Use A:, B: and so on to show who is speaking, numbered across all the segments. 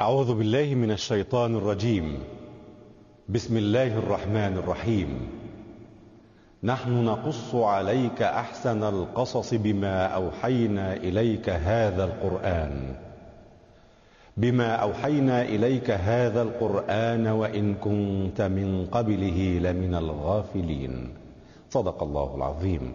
A: أعوذ بالله من الشيطان الرجيم. بسم الله الرحمن الرحيم. نحن نقص عليك أحسن القصص بما أوحينا إليك هذا القرآن. بما أوحينا إليك هذا القرآن وإن كنت من قبله لمن الغافلين. صدق الله العظيم.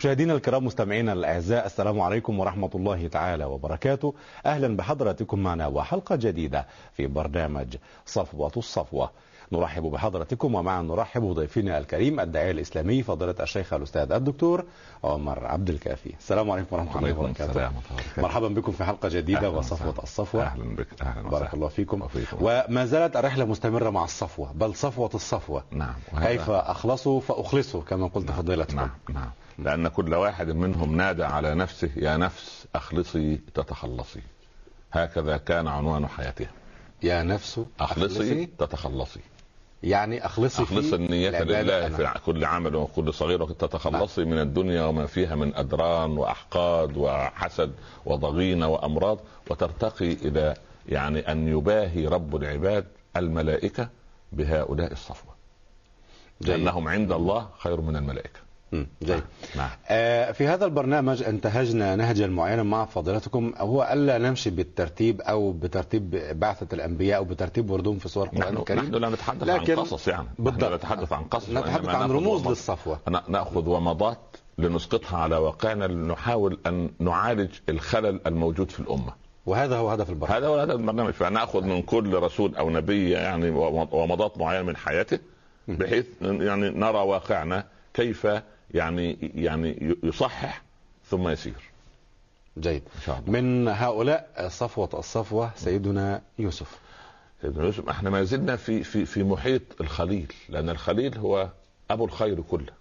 A: مشاهدينا الكرام مستمعينا الأعزاء السلام عليكم ورحمة الله تعالى وبركاته. أهلا بحضراتكم معنا وحلقة جديدة في برنامج صفوة الصفوة. نرحب بحضراتكم ومعا نرحب بضيفنا الكريم الداعية الإسلامي فضيلة الشيخ الأستاذ الدكتور عمر عبد الكافي. السلام عليكم ورحمة الله وبركاته. مرحبا بكم في حلقة جديدة
B: أهلاً وصفوة.
A: الصفوة.
B: أهلا بك أهلا
A: بارك
B: وسهلا.
A: الله فيكم.
B: وفيكم.
A: وما زالت الرحلة مستمرة مع الصفوة بل صفوة الصفوة.
B: نعم
A: كيف أخلصوا فأخلصوا كما قلت فضيلتكم.
B: نعم نعم. لأن كل واحد منهم نادى على نفسه يا نفس أخلصي تتخلصي. هكذا كان عنوان حياته
A: يا نفس
B: أخلصي تتخلصي.
A: يعني أخلصي في
B: اخلصي النية لله. في كل عمل وكل صغير تتخلصي من الدنيا وما فيها من أدران وأحقاد وحسد وضغينة وأمراض وترتقي إلى يعني أن يباهي رب العباد الملائكة بهؤلاء الصفوة. لأنهم عند الله خير من الملائكة.
A: جيد.
B: نعم
A: آه، في هذا البرنامج انتهجنا نهجا معينا مع فضيلتكم. هو ألا نمشي بالترتيب أو بترتيب بعثة الأنبياء أو بترتيب وردهم في سور
B: القرآن
A: الكريم؟
B: نحن لا نتحدث
A: لكن-
B: عن قصص يعني.
A: بالضبط.
B: نتحدث عن قصص.
A: نتحدث
B: وإنما
A: عن رموز
B: ومض- للصفوة. نأخذ ومضات لنسقطها على واقعنا لنحاول أن نعالج الخلل الموجود في الأمة.
A: وهذا هو هدف البرنامج.
B: هذا هو هذا البرنامج. فناخذ من كل رسول أو نبي يعني ومضات معينة من حياته بحيث يعني نرى واقعنا كيف يعني يعني يصحح ثم يسير.
A: جيد.
B: إن شاء الله.
A: من هؤلاء صفوة الصفوة سيدنا يوسف.
B: سيدنا يوسف إحنا ما زلنا في في في محيط الخليل لأن الخليل هو أبو الخير كله.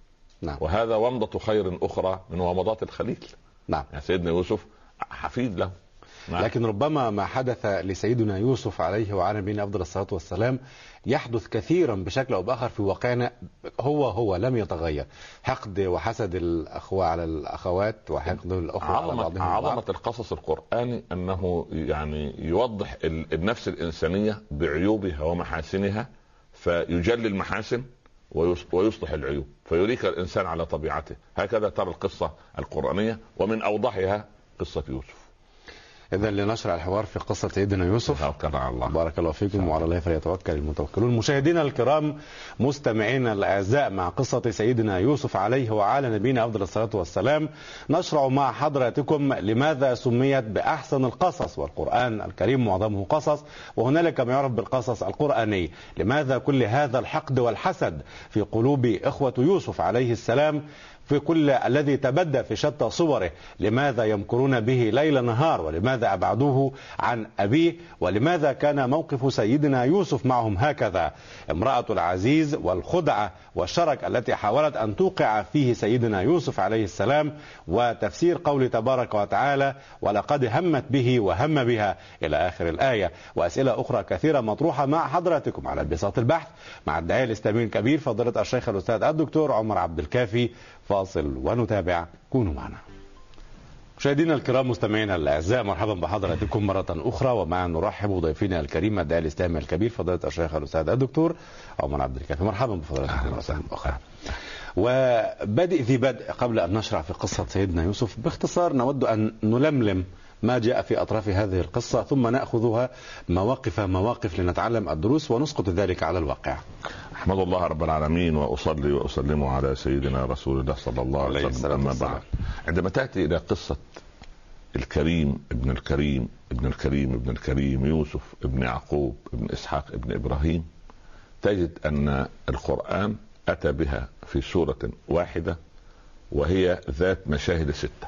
A: نعم.
B: وهذا ومضة خير أخرى من ومضات الخليل.
A: نعم.
B: يعني سيدنا يوسف حفيد له. نعم.
A: لكن ربما ما حدث لسيدنا يوسف عليه وعلى نبينا أفضل الصلاة والسلام يحدث كثيرا بشكل أو بآخر في واقعنا هو هو لم يتغير حقد وحسد الأخوة على الأخوات وحقد الأخوة على بعضهم
B: عظمة. القصص القرآني أنه يعني يوضح ال- النفس الإنسانية بعيوبها ومحاسنها فيجلي المحاسن ويص- ويصلح العيوب فيريك الإنسان على طبيعته هكذا ترى القصة القرآنية ومن أوضحها قصة يوسف
A: اذا لنشرع الحوار في قصة سيدنا يوسف.
B: توكل على الله.
A: بارك الله فيكم وعلى الله. فليتوكل المتوكلون. مشاهدينا الكرام مستمعينا الأعزاء مع قصة سيدنا يوسف عليه وعلى نبينا أفضل الصلاة والسلام نشرع مع حضراتكم لماذا سميت بأحسن القصص والقرآن الكريم معظمه قصص وهنالك ما يعرف بالقصص القرآني. لماذا كل هذا الحقد والحسد في قلوب إخوة يوسف عليه السلام في كل الذي تبدى في شتى صوره؟ لماذا يمكرون به ليل نهار؟ ولماذا أبعدوه عن أبيه ولماذا كان موقف سيدنا يوسف معهم هكذا؟ امرأة العزيز والخدعة والشرك التي حاولت أن توقع فيه سيدنا يوسف عليه السلام وتفسير قول تبارك وتعالى ولقد همت به وهم بها إلى آخر الآية. وأسئلة أخرى كثيرة مطروحة مع حضراتكم على بساط البحث. مع الداعية الإسلامي الكبير فضيلة الشيخ الأستاذ الدكتور عمر عبد الكافي فاصل ونتابع كونوا معنا. مشاهدينا الكرام مستمعينا الأعزاء مرحبا بحضراتكم مرة أخرى. ومع نرحب بضيفنا الكريم الداعي الإسلامي الكبير فضيلة الشيخ الأستاذ الدكتور عمر عبد الكافي. مرحبا بفضيلتكم مرة أخرى. وبدء ذي بدء قبل أن نشرع في قصة سيدنا يوسف. باختصار نود أن نلملم ما جاء في أطراف هذه القصة ثم نأخذها مواقف مواقف لنتعلم الدروس ونسقط ذلك على الواقع.
B: أحمد الله رب العالمين وأصلي وأسلم على سيدنا رسول الله صلى الله
A: عليه
B: وسلم
A: والسلام.
B: بعد عندما تأتي إلى قصة الكريم ابن الكريم ابن الكريم ابن الكريم يوسف ابن يعقوب ابن إسحاق ابن إبراهيم تجد أن القرآن أتى بها في سورة واحدة وهي ذات مشاهد ستة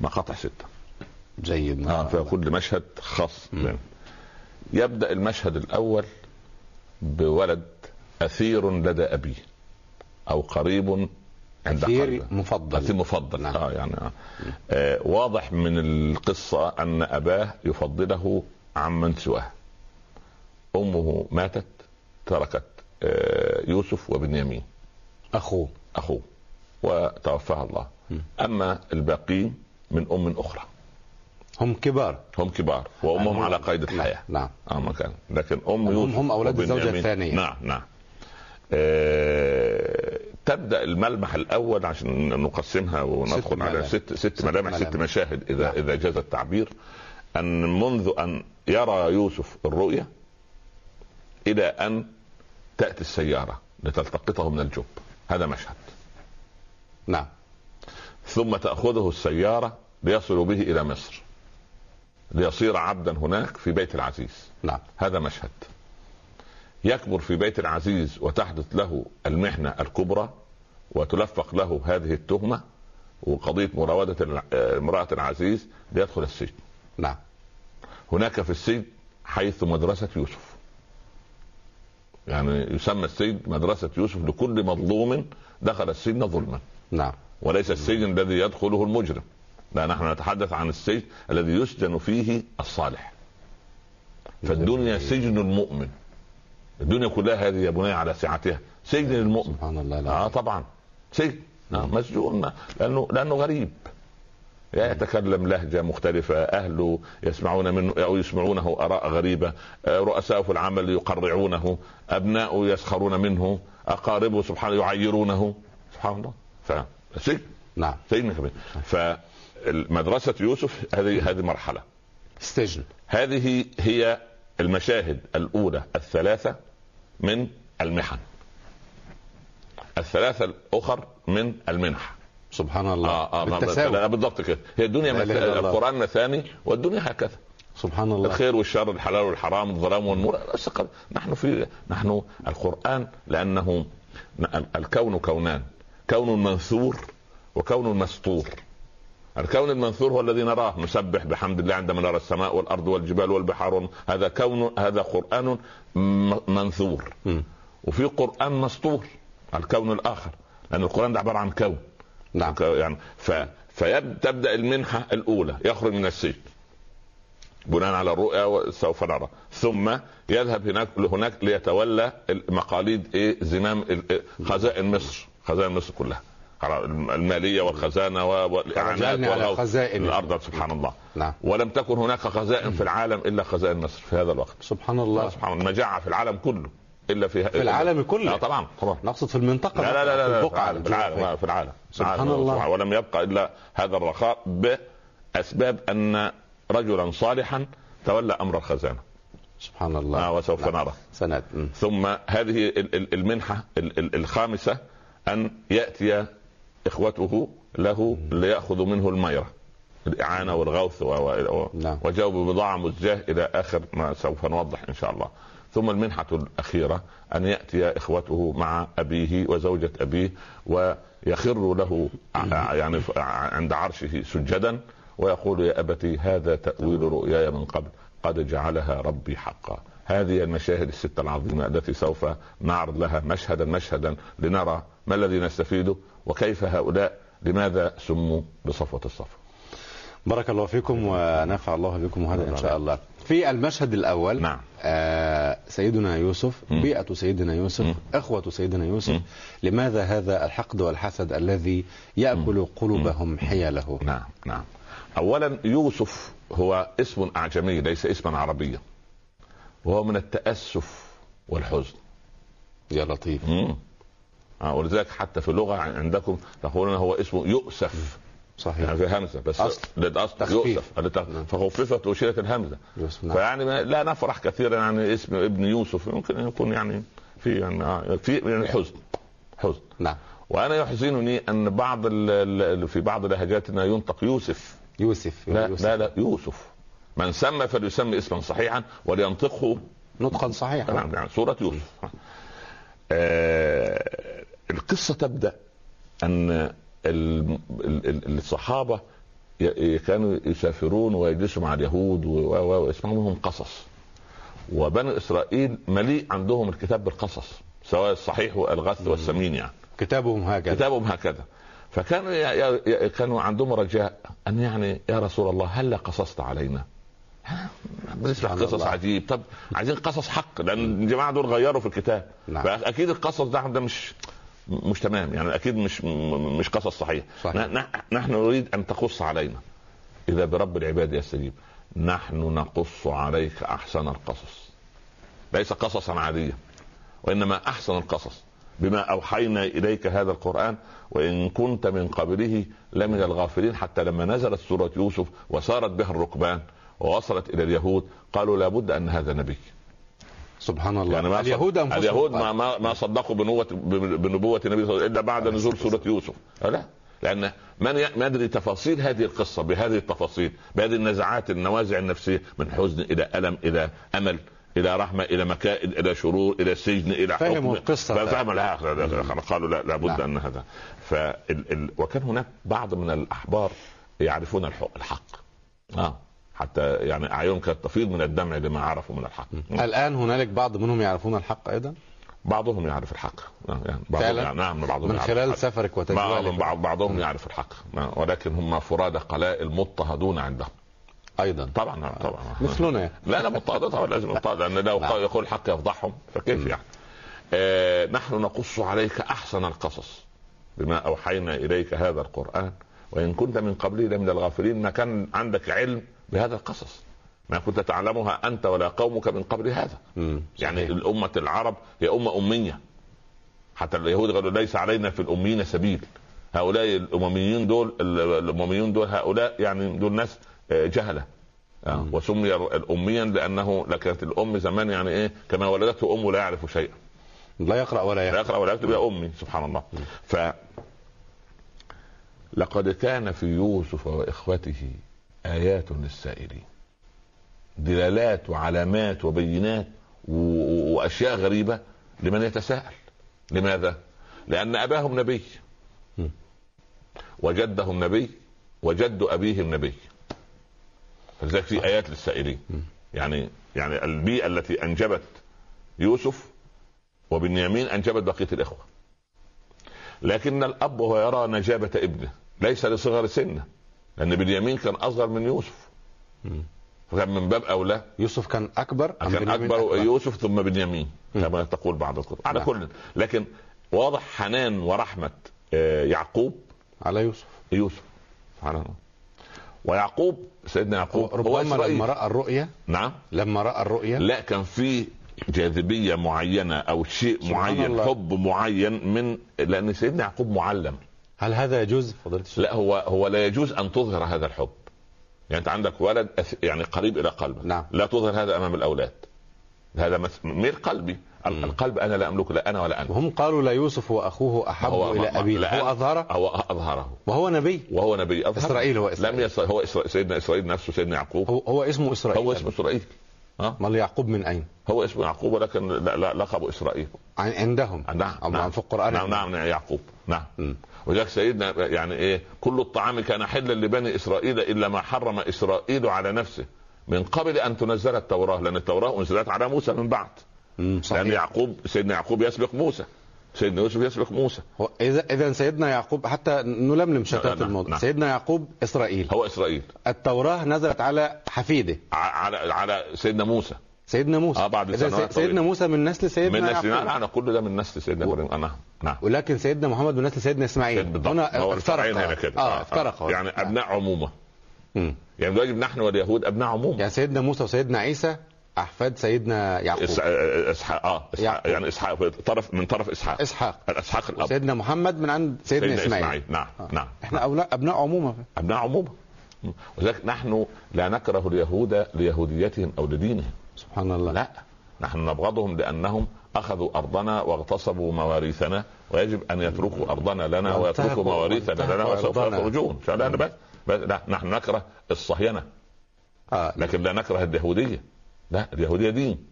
B: مقاطع ستة
A: جيد
B: آه
A: شاء الله.
B: فكل مشهد خاص. منه. يبدأ المشهد الأول بولد أثير لدى أبيه أو قريب عند
A: أثير مفضل.
B: أثير مفضل
A: نعم.
B: آه يعني آه. آه واضح من القصة أن أباه يفضله عمن سواه أمه ماتت تركت آه يوسف وبنيامين
A: أخوه
B: أخوه وتوفاها الله
A: م.
B: أما الباقين من أم أخرى
A: هم كبار.
B: هم كبار. وأمهم
A: هم-
B: على قيد الحياة.
A: نعم.
B: آه ما كان. لكن
A: أم
B: يوسف
A: هم أولاد الزوجة
B: وبنيامين-
A: الثانية.
B: نعم نعم. آه تبدأ الملمح الأول عشان نقسمها وندخل على
A: ملامح.
B: ست ست
A: ست
B: ملامح ست. مشاهد اذا
A: نعم.
B: إذا جاز التعبير. أن منذ أن يرى يوسف الرؤيا إلى أن تأتي السيارة لتلتقطه من الجب. هذا مشهد.
A: نعم.
B: ثم تأخذه السيارة ليصلوا به إلى مصر. ليصير عبدا هناك في بيت العزيز.
A: نعم.
B: هذا مشهد. يكبر في بيت العزيز وتحدث له المحنة الكبرى وتلفق له هذه التهمة وقضية مراودة امرأة العزيز ليدخل السجن.
A: نعم.
B: هناك في السجن حيث مدرسة يوسف. يعني يسمى السجن مدرسة يوسف لكل مظلوم دخل السجن ظلما.
A: نعم.
B: وليس السجن الذي يدخله المجرم. لا نحن نتحدث عن السجن الذي يسجن فيه الصالح. فالدنيا سجن المؤمن. الدنيا كلها هذه يا بني على سعتها. سجن المؤمن.
A: سبحان الله
B: آه
A: لا
B: طبعا. سجن. آه مسجون. لأنه لأنه غريب. يتكلم لهجة مختلفة. اهله يسمعون منه أو يسمعونه آراء غريبة. آه، رؤساء في العمل يقرعونه. ابناؤه يسخرون منه. أقاربه سبحانه يعيرونه. سبحان الله. فسجن
A: نعم.
B: سجن كبير. فمدرسه يوسف هذه هذه مرحلة.
A: السجن
B: هذه هي المشاهد الأولى الثلاثة من المحن. الثلاثة الأخر من المنح.
A: سبحان الله.
B: آه آه
A: بالتساوي.
B: لا، بالضبط كده. هي الدنيا
A: لا
B: مث...
A: إله إلا الله.
B: القرآن مثاني والدنيا هكذا.
A: سبحان الله.
B: الخير والشر الحلال والحرام الظلام والنور. نحن في نحن القرآن لأنه الكون كونان. كون منثور وكون مسطور الكون المنثور هو الذي نراه. نسبح بحمد الله عندما نرى السماء والأرض والجبال والبحار. هذا كون هذا قرآن منثور. وفي قرآن مسطور. الكون الآخر. لأن القرآن ده عبارة عن كون.
A: نعم.
B: يعني ف فتبدا المنحة الأولى. يخرج من السجن. بناء على الرؤيا سوف نرى. ثم يذهب هناك هناك ليتولى مقاليد إيه؟ زمام ال- خزائن مصر. خزائن مصر كلها. المالية والخزانة والإعانات
A: فرجعنا على
B: والغوث
A: خزائن.
B: الأرض سبحان الله
A: نعم
B: ولم تكن هناك خزائن في العالم إلا خزائن مصر في هذا الوقت
A: سبحان
B: الله سبحان الله مجاعه في العالم كله إلا في
A: في العالم كله
B: لا طبعا طبعا
A: نقصد في المنطقة
B: لا لا لا, لا,
A: في
B: لا
A: البقعة
B: في العالم. في العالم
A: سبحان
B: العالم.
A: الله.
B: ولم يبقى إلا هذا الرخاء بأسباب أن رجلا صالحا تولى أمر الخزانة
A: سبحان الله
B: آه وسوف
A: نعم.
B: نرى
A: سند.
B: ثم هذه ال- ال- المنحة ال- ال- الخامسة أن يأتي إخوته له لياخذوا منه الميرة. الإعانة والغوث و- و-
A: نعم.
B: وجاءوا ببضاعه مزجاه إلى آخر ما سوف نوضح إن شاء الله. ثم المنحة الأخيرة أن يأتي إخوته مع أبيه وزوجة أبيه ويخر له يعني عند عرشه سجدا ويقول يا أبتي هذا تأويل رؤياي من قبل. قد جعلها ربي حقا. هذه المشاهد الستة العظيمة التي سوف نعرض لها مشهدا مشهدا لنرى ما الذي نستفيده وكيف هؤلاء؟ لماذا سموا بصفوة الصفوة
A: بارك الله فيكم ونفع الله بكم هذا إن شاء الله. في المشهد الأول
B: نعم.
A: آه سيدنا يوسف
B: مم.
A: بيئة سيدنا يوسف
B: مم.
A: إخوة سيدنا يوسف
B: مم.
A: لماذا هذا الحقد والحسد الذي يأكل قلوبهم حيله
B: نعم نعم. أولا يوسف هو اسم أعجمي ليس اسما عربيا. وهو من التأسف والحزن.
A: يا لطيف.
B: مم. آه، ولذلك حتى في اللغة عندكم تقولون هو اسمه يؤسف.
A: صحيح.
B: يعني في همزة بس. للأصل
A: تخفيف.
B: يؤسف التخ- فخففت وشيلت
A: نعم.
B: فيعني لا نفرح كثيرا يعني اسم ابن يوسف. يمكن أن يكون يعني في يعني آه، في يعني حزن. حزن.
A: نعم.
B: وأنا يحزنني أن بعض ال- ال- في بعض لهجاتنا ينطق يوسف.
A: يوسف.
B: لا
A: يوسف.
B: لا لا يوسف. من سمى فليسمي اسما صحيحا ولينطقه.
A: نطقا صحيحا.
B: نعم يعني سورة يوسف. آه القصة تبدأ أن ال- ال- ال- الصحابة ي- كانوا يسافرون ويجلسوا مع اليهود ويسمعوا منهم قصص. وبني إسرائيل مليء عندهم الكتاب بالقصص سواء الصحيح والغث والسمين يعني.
A: كتابهم هكذا.
B: كتابهم هكذا. فكانوا كانوا عندهم رجاء أن يعني يا رسول الله هل قصصت علينا؟ بنسمع قصص
A: الله.
B: عجيب. طب عايزين قصص حق لأن الجماعة دول غيروا في الكتاب.
A: نعم.
B: فأكيد القصص ده مش مش تمام. يعني أكيد مش مش قصص صحيح.
A: صحيح.
B: نحن نريد أن تقص علينا. إذا برب العباد يستجيب نحن نقص عليك أحسن القصص. ليس قصصا عاديا وإنما أحسن القصص. بما أوحينا إليك هذا القرآن وإن كنت من قبله لمن الغافلين حتى لما نزلت سورة يوسف وسارت بها الركبان ووصلت إلى اليهود قالوا لابد أن هذا نبي.
A: سبحان الله.
B: يعني ما
A: اليهود
B: اليهود ما ما, ما صدقوا بنبوة بنبوة النبي صلى الله عليه وسلم إلا بعد نزول سورة يوسف. لا. لأن من يدري تفاصيل هذه القصة بهذه التفاصيل بهذه النزعات النوازع النفسية من حزن إلى ألم إلى أمل إلى رحمة إلى مكائد إلى شرور إلى سجن إلى
A: فهموا
B: حكم
A: القصة.
B: فهم لا قالوا لا لابد
A: نعم.
B: أن هذا. فال... ال... وكان هناك بعض من الأحبار يعرفون الحق, الحق. آه. حتى يعني أعينهم كانت تفيض من الدمع لما عرفوا من الحق.
A: الآن هنالك بعض منهم يعرفون الحق أيضا؟
B: بعضهم يعرف الحق. نعم يعني بعضهم؟ يعني نعم بعضهم
A: من
B: يعرف
A: خلال
B: الحق.
A: سفرك وتجوالك
B: بعض بعضهم يعرف الحق. نعم، ولكن هم فرادى قلائل مضطهدون عندهم.
A: أيضا.
B: طبعا نعم، طبعا.
A: مثلنا.
B: لا لا مضطهدون طبعا لازم مضطهد لأن لو
A: نعم.
B: يقول الحق يفضحهم فكيف يعني؟ آه نحن نقص عليك أحسن القصص. بما أوحينا إليك هذا القرآن وإن كنت من قبله لمن الغافلين ما كان عندك علم بهذا القصص. ما كنت تعلمها أنت ولا قومك من قبل هذا.
A: مم.
B: يعني. الأمة العرب هي أمة أمية. حتى اليهود قالوا ليس علينا في الأميين سبيل. هؤلاء الأمميين دول الأمميون دول هؤلاء يعني دول ناس آه، جهلة. آه،. وسمي الأميا لأنه كانت الأم زمان يعني إيه كما ولدته أمه لا يعرف شيئا.
A: لا يقرأ ولا
B: لا
A: يكتب
B: يقرأ ولا يكتب يا أمي سبحان الله. ف لقد كان في يوسف وإخوته آيات للسائلين. دلالات وعلامات وبينات وأشياء غريبة لمن يتساءل. لماذا؟ لأن أباهم نبي. وجدهم نبي وجد أبيهم نبي. فلذلك في آيات للسائلين. يعني يعني البيئة التي أنجبت يوسف وبنيامين أنجبت بقية الإخوة. لكن الأب وهو يرى نجابة ابنه ليس لصغر سنه. لأن بنيامين كان أصغر من يوسف.
A: مم.
B: فكان من باب أولى.
A: يوسف كان أكبر
B: كان أكبر يوسف ثم بنيامين. كما تقول بعض الكتب. على
A: نعم.
B: كل. لكن واضح حنان ورحمة آه، يعقوب.
A: على يوسف.
B: يوسف. سبحان الله. ويعقوب سيدنا يعقوب هو
A: ربما
B: إسرائيل.
A: لما رأى الرؤيا
B: نعم.
A: لما رأى الرؤيا
B: لا كان في جاذبية معينة أو شيء معين
A: الله.
B: حب معين من لأن سيدنا يعقوب معلم.
A: هل هذا يجوز الشيخ؟
B: لا هو هو لا يجوز أن تظهر هذا الحب. يعني أنت عندك ولد يعني قريب إلى قلبك.
A: نعم.
B: لا تظهر هذا أمام الأولاد. هذا مير قلبي.
A: مم.
B: القلب أنا لا املكه لا أنا ولا أنت.
A: وهم قالوا لا يوسف وأخوه
B: أحب
A: إلى
B: ما- أبيه.
A: هو أظهره؟
B: هو أظهره.
A: وهو نبي.
B: وهو نبي. أظهر.
A: إسرائيل هو إسرائيل.
B: لم يصل هو إسرائيل سيدنا إسرائيل نفسه سيدنا يعقوب.
A: هو, هو اسمه إسرائيل.
B: هو اسمه إسرائيل. ها؟
A: امال يعقوب من اين؟
B: هو اسمه يعقوب ولكن لقبه إسرائيل.
A: عن- عندهم.
B: نعم نعم.
A: في القرآن.
B: نعم نعم نعم، يعقوب. نعم.
A: مم.
B: ولذلك سيدنا يعني إيه كل الطعام كان حلا لبني إسرائيل إلا ما حرم إسرائيل على نفسه. من قبل أن تنزل التوراة لأن التوراة أنزلت على موسى من بعد.
A: مم،
B: لأن
A: صحيح.
B: يعقوب سيدنا يعقوب يسبق موسى. سيدنا يوسف يسبق موسى.
A: إذا إذا سيدنا يعقوب حتى نلملم شتات
B: نعم،
A: الموضوع.
B: نعم.
A: سيدنا يعقوب إسرائيل.
B: هو إسرائيل.
A: التوراة نزلت على حفيده.
B: على على سيدنا موسى.
A: سيدنا موسى.
B: آه، بعد
A: سيدنا. موسى من نسل سيدنا
B: من نسل نعم أنا كل ده من نسل سيدنا
A: و-
B: إبراهيم. أنا نعم.
A: ولكن سيدنا محمد من نسل سيدنا إسماعيل.
B: بالضبط.
A: هنا افترق.
B: هنا كده.
A: آه افترق.
B: يعني أبناء عمومة.
A: مم.
B: يعني واجب نحن واليهود أبناء عمومة.
A: يعني سيدنا موسى وسيدنا عيسى أحفاد سيدنا يعقوب.
B: إسحاق آه إسحاق. يعني إسحاق طرف من طرف إسحاق.
A: إسحاق.
B: اسحاق الأب.
A: سيدنا محمد من عند سيدنا,
B: سيدنا
A: إسماعيل,
B: إسماعيل. نعم
A: آه.
B: نعم
A: إحنا أولاد أبناء عمومة.
B: أبناء عمومة. ولذلك نحن لا نكره اليهود ليهوديتهم أو لدينهم.
A: سبحان الله.
B: لا نحن نبغضهم لأنهم أخذوا أرضنا واغتصبوا مواريثنا ويجب أن يتركوا أرضنا لنا ويتركوا مواريثنا لنا وسوف. يخرجون. لا بس بس نحن نكره الصهينه
A: آه
B: لكن لا نكره اليهودية. لا اليهودية دين.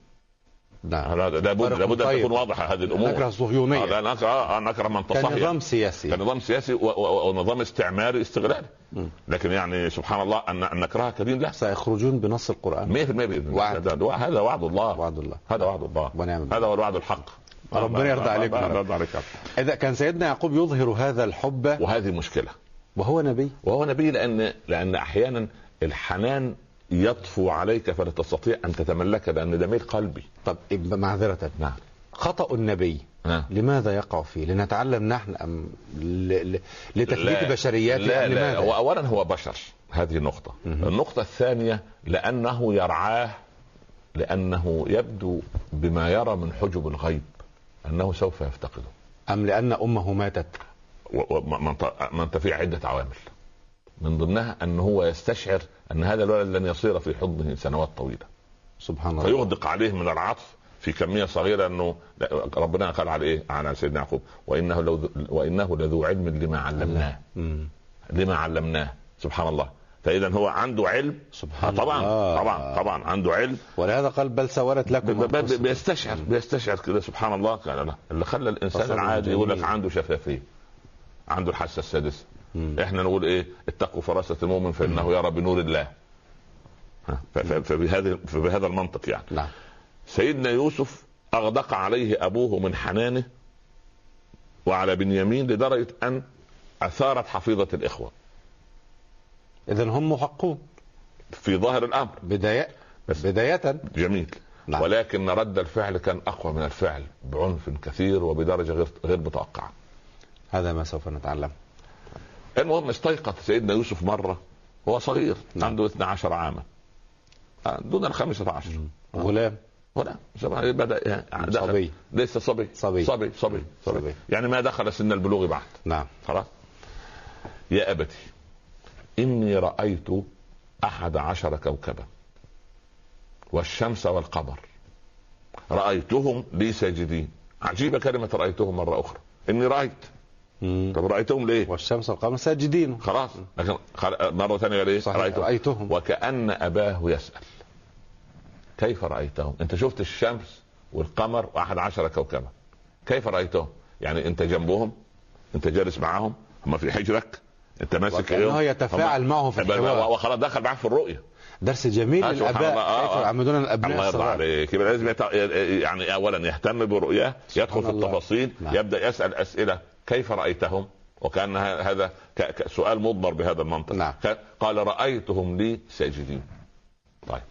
A: نعم.
B: هذا لابد لابد أن
A: طيب.
B: تكون واضحة هذه الأمور.
A: نكرة الصهيونيه
B: آه، لا نكرة آه، نكرة من تصهين
A: كنظام سياسي.
B: كنظام سياسي ونظام استعماري استغلالي. لكن يعني سبحان الله ان نكرهها كدين لا. 100%
A: سيخرجون بنص القرآن.
B: بإذن الله. هذا وعد الله.
A: وعد الله.
B: هذا وعد الله.
A: ونعم.
B: هذا هو الوعد الحق.
A: ربنا يرضى عليكم يا رب.
B: يرضى عليك.
A: إذا كان سيدنا يعقوب يظهر هذا الحب
B: وهذه مشكلة.
A: وهو نبي.
B: وهو نبي لأن لأن أحيانا الحنان يطفو عليك فلا تستطيع أن تتملك لأن ده ميل قلبي.
A: طب معذرة.
B: نعم.
A: خطأ النبي.
B: نعم.
A: لماذا يقع فيه؟ لنتعلم نحن أم ل... ل... لتثبيت
B: لا-
A: بشرياته
B: لا
A: أم
B: لا
A: لماذا؟
B: هو اولا هو بشر هذه نقطة
A: مهم.
B: النقطة الثانية لأنه يرعاه لأنه يبدو بما يرى من حجب الغيب أنه سوف يفتقده.
A: أم لأن أمه ماتت؟
B: منتفع عدة عوامل. من ضمنها أن هو يستشعر أن هذا الولد لن يصير في حضنه سنوات طويلة.
A: سبحان الله.
B: فيغدق عليه من العطف في كمية صغيرة أنه ربنا قال على إيه؟ على سيدنا يعقوب وإنه لو وإنه لذو علم لما علمناه. لما علمناه. سبحان الله. فإذا هو عنده علم.
A: سبحان
B: طبعا
A: الله.
B: طبعا طبعا عنده علم.
A: ولهذا قال بل سولت لكم.
B: بيستشعر بيستشعر كده. سبحان الله. قال لا اللي خلى
A: الإنسان
B: العادي يقول لك. عنده شفافية. عنده الحاسة السادسة.
A: مم.
B: إحنا نقول إيه؟ اتقوا فراسة المؤمن فإنه يرى بنور الله. فبهذا فبهذا المنطق يعني.
A: نعم.
B: سيدنا يوسف أغدق عليه أبوه من حنانه وعلى بنيامين لدرجة أن أثارت حفيظة الإخوة.
A: اذا هم محقون.
B: في ظاهر الأمر.
A: بداية
B: بس.
A: بداية.
B: جميل.
A: نعم.
B: ولكن رد الفعل كان أقوى من الفعل بعنف كثير وبدرجة غير غير متوقعة.
A: هذا ما سوف نتعلم.
B: المهم استيقظ سيدنا يوسف مرة هو صغير
A: نعم.
B: عنده 12 عاما. آه، دون ال 15
A: غلام.
B: زمان بدأ يعني
A: صبي.
B: لسه صبي.
A: صبي.
B: صبي صبي, صبي. يعني ما دخل سن البلوغ بعد.
A: نعم.
B: خلاص؟ يا أبتي إني رأيت أحد عشر كوكبا والشمس والقمر. رأيتهم لي ساجدين. عجيبة كلمة رأيتهم مرة أخرى. إني رأيت.
A: مم.
B: طب رأيتهم ليه؟
A: والشمس والقمر ساجدين.
B: خلاص. لكن خل- مرة ثانية قال إيه
A: صحيح.
B: رأيتهم.
A: رأيتهم.
B: وكأن أباه يسأل. كيف رأيتهم؟ أنت شفت الشمس والقمر وأحد عشر كوكبا. كيف رأيتهم؟ يعني أنت جنبهم؟ أنت جالس معهم هم في حجرك؟ أنت ماسك
A: وكأنه يتفاعل
B: هم-
A: معه في الحوار
B: وخلاص دخل معاه في الرؤية.
A: درس جميل
B: آه، للأباء. آه،
A: كيف
B: آه.
A: يعمدون الأبناء
B: الله يرضى. عليك. يبقى لازم يت... يعني اولا يهتم برؤياه يدخل في. التفاصيل
A: نعم.
B: يبدأ يسأل أسئلة. كيف رأيتهم؟ وكأن هذا. سؤال مضمر بهذا المنطق.
A: نعم.
B: قال رأيتهم لي ساجدين. طيب.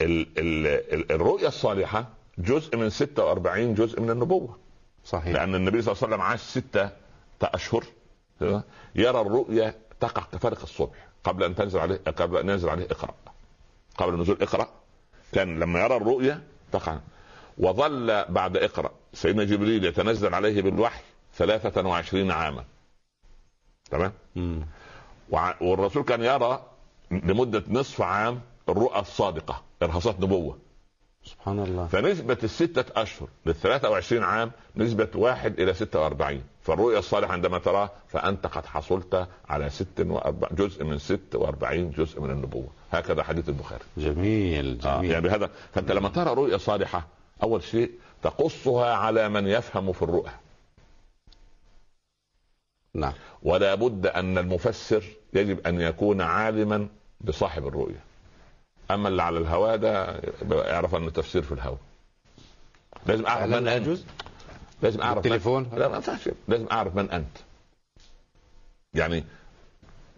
B: ال... ال... ال... الرؤيا الصالحة جزء من 46 جزء من النبوة.
A: صحيح.
B: لأن النبي صلى الله عليه وسلم عاش ستة أشهر. يرى الرؤيا تقع كفارق الصبح قبل أن تنزل عليه قبل أن ينزل عليه اقرأ. قبل نزول اقرأ. كان لما يرى الرؤيا تقع. وظل بعد اقرأ. سيدنا جبريل يتنزل عليه بالوحي 23 عاما. تمام؟ والرسول كان يرى لمدة نصف عام الرؤى الصادقة إرهاصات نبوة.
A: سبحان الله.
B: فنسبة الستة أشهر لل 23 عام نسبة واحد إلى 46 فالرؤيا الصالحة عندما تراه فأنت قد حصلت على 46 جزء من 46 جزء من النبوة. هكذا حديث البخاري.
A: جميل
B: آه
A: جميل.
B: يعني بهذا فأنت لما ترى رؤيا صالحة أول شيء تقصها على من يفهم في الرؤى.
A: نعم.
B: ولا بد أن المفسر يجب أن يكون عالما بصاحب الرؤيا أما اللي على الهواء ده يعرف أن التفسير في الهواء. لازم
A: فعلا
B: من
A: يجوز؟
B: لازم أعرف.
A: التليفون
B: لا ما لازم أعرف من أنت. يعني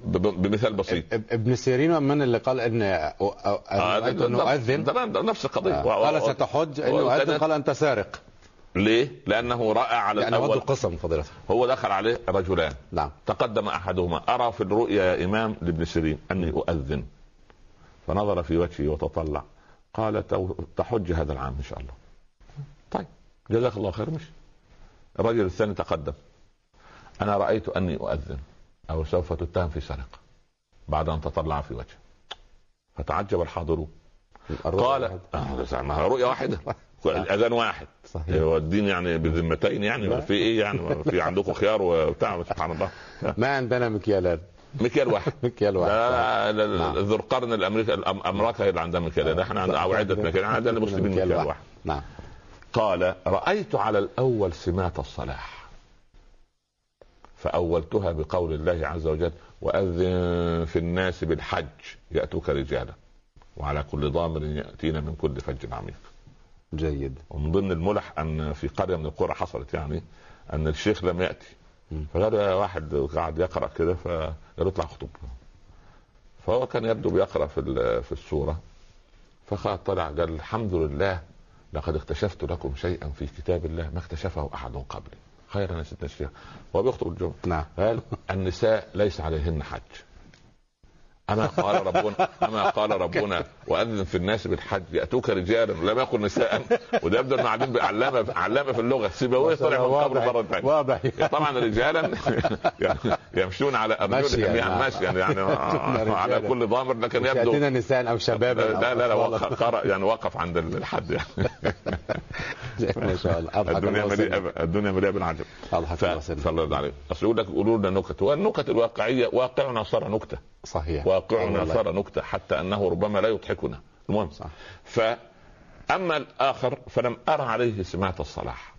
B: بمثال بسيط.
A: إب- ابن سيرين من اللي قال إن
B: آه،
A: ان
B: ده نفس القضية.
A: آه. قال ستحج اؤذن
B: وكانت-
A: قال أنت سارق.
B: ليه؟ لأنه رأى على
A: وضع
B: الأول
A: القسم فضيلته
B: هو دخل عليه رجلان.
A: نعم.
B: تقدم أحدهما. أرى في الرؤيا يا إمام لابن سيرين أني أؤذن. فنظر في وجهي وتطلع. قال تحج هذا العام إن شاء الله. طيب. جزاك الله خير. مش؟ الرجل الثاني تقدم. أنا رأيت أني أؤذن. أو سوف تتهم في سرقة بعد أن تطلع في وجهه فتعجب الحاضرون. قال آه، رؤيا واحدة. الأذان واحد.
A: صحيح.
B: هو الدين يعني بذمتين يعني. في إيه يعني؟ في عندكم خيار وبتاع سبحان الله.
A: ما عندنا مكيالات
B: مكيال واحد.
A: مكيال واحد.
B: لا لا لا
A: نعم.
B: ذو القرن الامريكي الأم- أمريكا هي اللي عندها مكيال إحنا عندنا أو عده مكيال عندنا المسلمين مكيال واحد.
A: نعم.
B: قال رأيت على الأول سمات الصلاح. فأولتها بقول الله عز وجل وأذن في الناس بالحج يأتوك رجالا. وعلى كل ضامر ياتينا من كل فج عميق.
A: جيد.
B: ومن ضمن الملح أن في قرية من القرى حصلت يعني أن الشيخ لم يأتي.
A: مم.
B: فقال واحد قاعد يقرأ كده فقال اطلع أخطب. فهو كان يبدو بيقرأ في في السورة. فقال طلع قال الحمد لله لقد اكتشفت لكم شيئا في كتاب الله ما اكتشفه أحد قبلي. خيرا يا سيدنا الشيخ هو بيخطب الجمعة.
A: نعم.
B: قال النساء ليس عليهن حج. أما قال ربنا أما قال ربنا وأذن في الناس بالحج يأتوك رجالا لم يقل نساء وده يبدو انه قاعدين علامه علامة في اللغة. سيبوية طلع من قبل مرة ثانية
A: واضح.
B: طبعا رجالا يعني يمشون على
A: مشيا،
B: جميعا
A: نعم.
B: مشيا يعني على
A: رجالا.
B: كل ضامر لكن يبدو
A: يأتينا نساء أو
B: لا لا لا. وقف قرأ يعني وقف عند الحد يعني.
A: ما شاء الله.
B: الدنيا. مليئة الدنيا مليئة بالعجب.
A: الله
B: الله عليه. اصل يقول لك يقولوا لنا نكت والنكت الواقعية واقعنا صار نكتة.
A: صحيح.
B: واقعنا. صار نكتة حتى أنه ربما لا يضحكنا. المهم
A: صح.
B: فأما الآخر فلم أرى عليه سماعة الصلاح.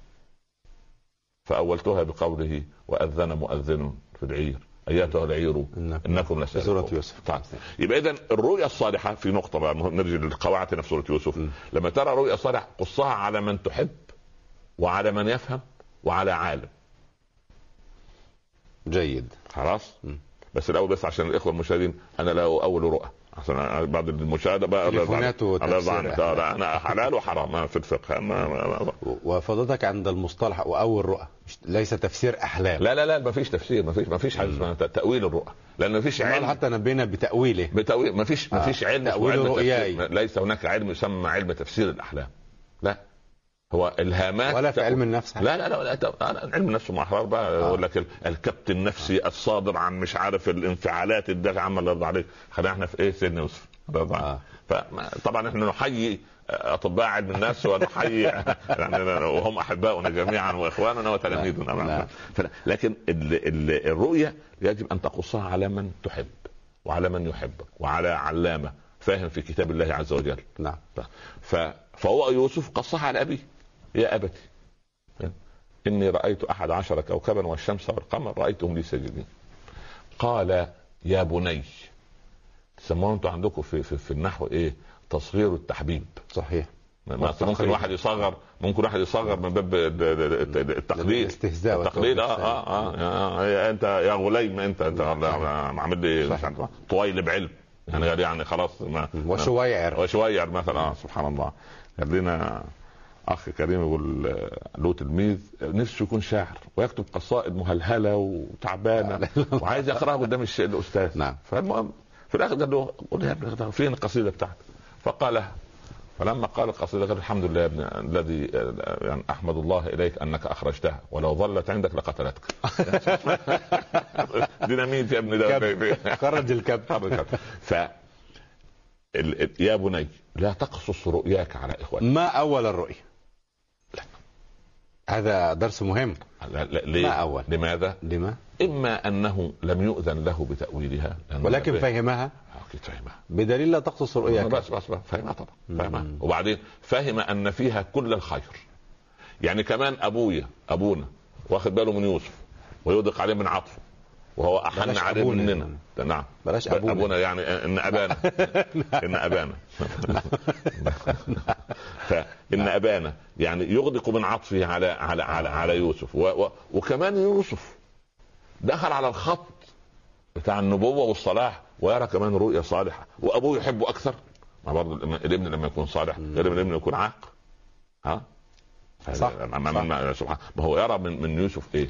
B: فأولتها بقوله وأذن مؤذن في العير. اياتها العير؟
A: إنكم في سورة يوسف.
B: طيب. يبقى اذا الرؤيا الصالحة في نقطة بقى نرجع للقواعد في سورة يوسف.
A: م.
B: لما ترى رؤيا صالحة قصها على من تحب وعلى من يفهم وعلى عالم.
A: جيد.
B: خلاص؟
A: م.
B: بس الأول بس عشان الإخوة المشاهدين أنا لا أول رؤى. عشان بعد المشاهدة بقى. آه، لا، أنا حلال وحرام في الفقه. ما ما ما
A: وفضلتك عند المصطلح واول رؤى ليس تفسير أحلام.
B: لا لا لا ما فيش تفسير ما فيش ما فيش حاجة اسمها تأويل الرؤى. لأن ما فيش علم.
A: حتى نبينا بتأويله.
B: بتأويل ما فيش ما
A: آه.
B: فيش علم علم
A: رؤياي.
B: ليس هناك علم يسمى علم تفسير الأحلام. لا هو الهامات
A: ولا في علم النفس.
B: لا لا لا, لا, علم النفس محرر بقى
A: آه.
B: يقول لك ال- الكبت النفسي الصادر عن مش عارف الانفعالات الدافعه عما الله يرضى عليك خلينا إحنا في إيه سيدنا يوسف.
A: آه.
B: فطبعا إحنا نحيي أطباء علم النفس ونحيي يعني وهم أحباؤنا جميعا وإخواننا وتلاميذنا. معنا. لكن ال ال الرؤية يجب أن تقصها على من تحب وعلى من يحبك وعلى علامة فاهم في كتاب الله عز وجل
A: نعم
B: فهو يوسف قصها على أبيه يا ابتي إني رأيت أحد عشر كوكبا والشمس والقمر رأيتهم لي ساجدين. قال يا بني تسموه أنتوا عندكم في, في, في النحو إيه؟ تصغير التحبيب.
A: صحيح.
B: ممكن. واحد يصغر ممكن واحد يصغر من باب ال- ال- ال- التقليد.
A: الاستهزاء
B: التقليد آه
A: والتوبيخ.
B: آه آه يا- أنت يا غليم أنت أنت عامل لي. طويل بعلم. يعني يعني خلاص ما
A: وشويعر.
B: وشويعر مثلا آه سبحان الله. قال لنا أخ كريم يقول آه، له تلميذ نفسه يكون شاعر ويكتب قصائد مهلهلة وتعبانة وعايز يقرأها قدام الأستاذ.
A: نعم.
B: فالمهم في الآخر قال له قول يا ابني فين القصيدة بتاعتك؟ فقالها فلما قال القصيدة قال الحمد لله يا ابني الذي آه، يعني أحمد الله إليك أنك أخرجتها ولو ظلت عندك لقتلتك. ديناميت يا ابني ده؟
A: خرج الكب
B: خرج ف ال- ال- يا بني لا تقصص رؤياك على إخوانك.
A: ما أول الرؤيا هذا درس مهم.
B: لا لا ليه؟
A: ما أول.
B: لماذا؟
A: لما؟
B: إما أنه لم يؤذن له بتأويلها. لأنه
A: ولكن فهمها.
B: أكيد فهمها.
A: بدليل لا تقصص رؤياك
B: بس بس بس فهمها طبعا فهمها. وبعدين فهم أن فيها كل الخير. يعني كمان أبويا أبونا واخد باله من يوسف ويضيق عليه من عطفه. وهو
A: أحن
B: عليه مننا.
A: يعني.
B: نعم.
A: بلاش
B: ب-
A: أبونا.
B: أبونا يعني إن أبانا. إن أبانا. فان أبانا. يعني يغدق من عطفه على على على, على يوسف. و و وكمان يوسف دخل على الخط بتاع النبوة والصلاح ويرى كمان رؤية صالحة. وأبوه يحبه أكثر. ما برضه الابن لما يكون صالح غير الابن يكون عاق ها؟
A: صح.
B: ما, ما, ما هو يرى من من يوسف إيه؟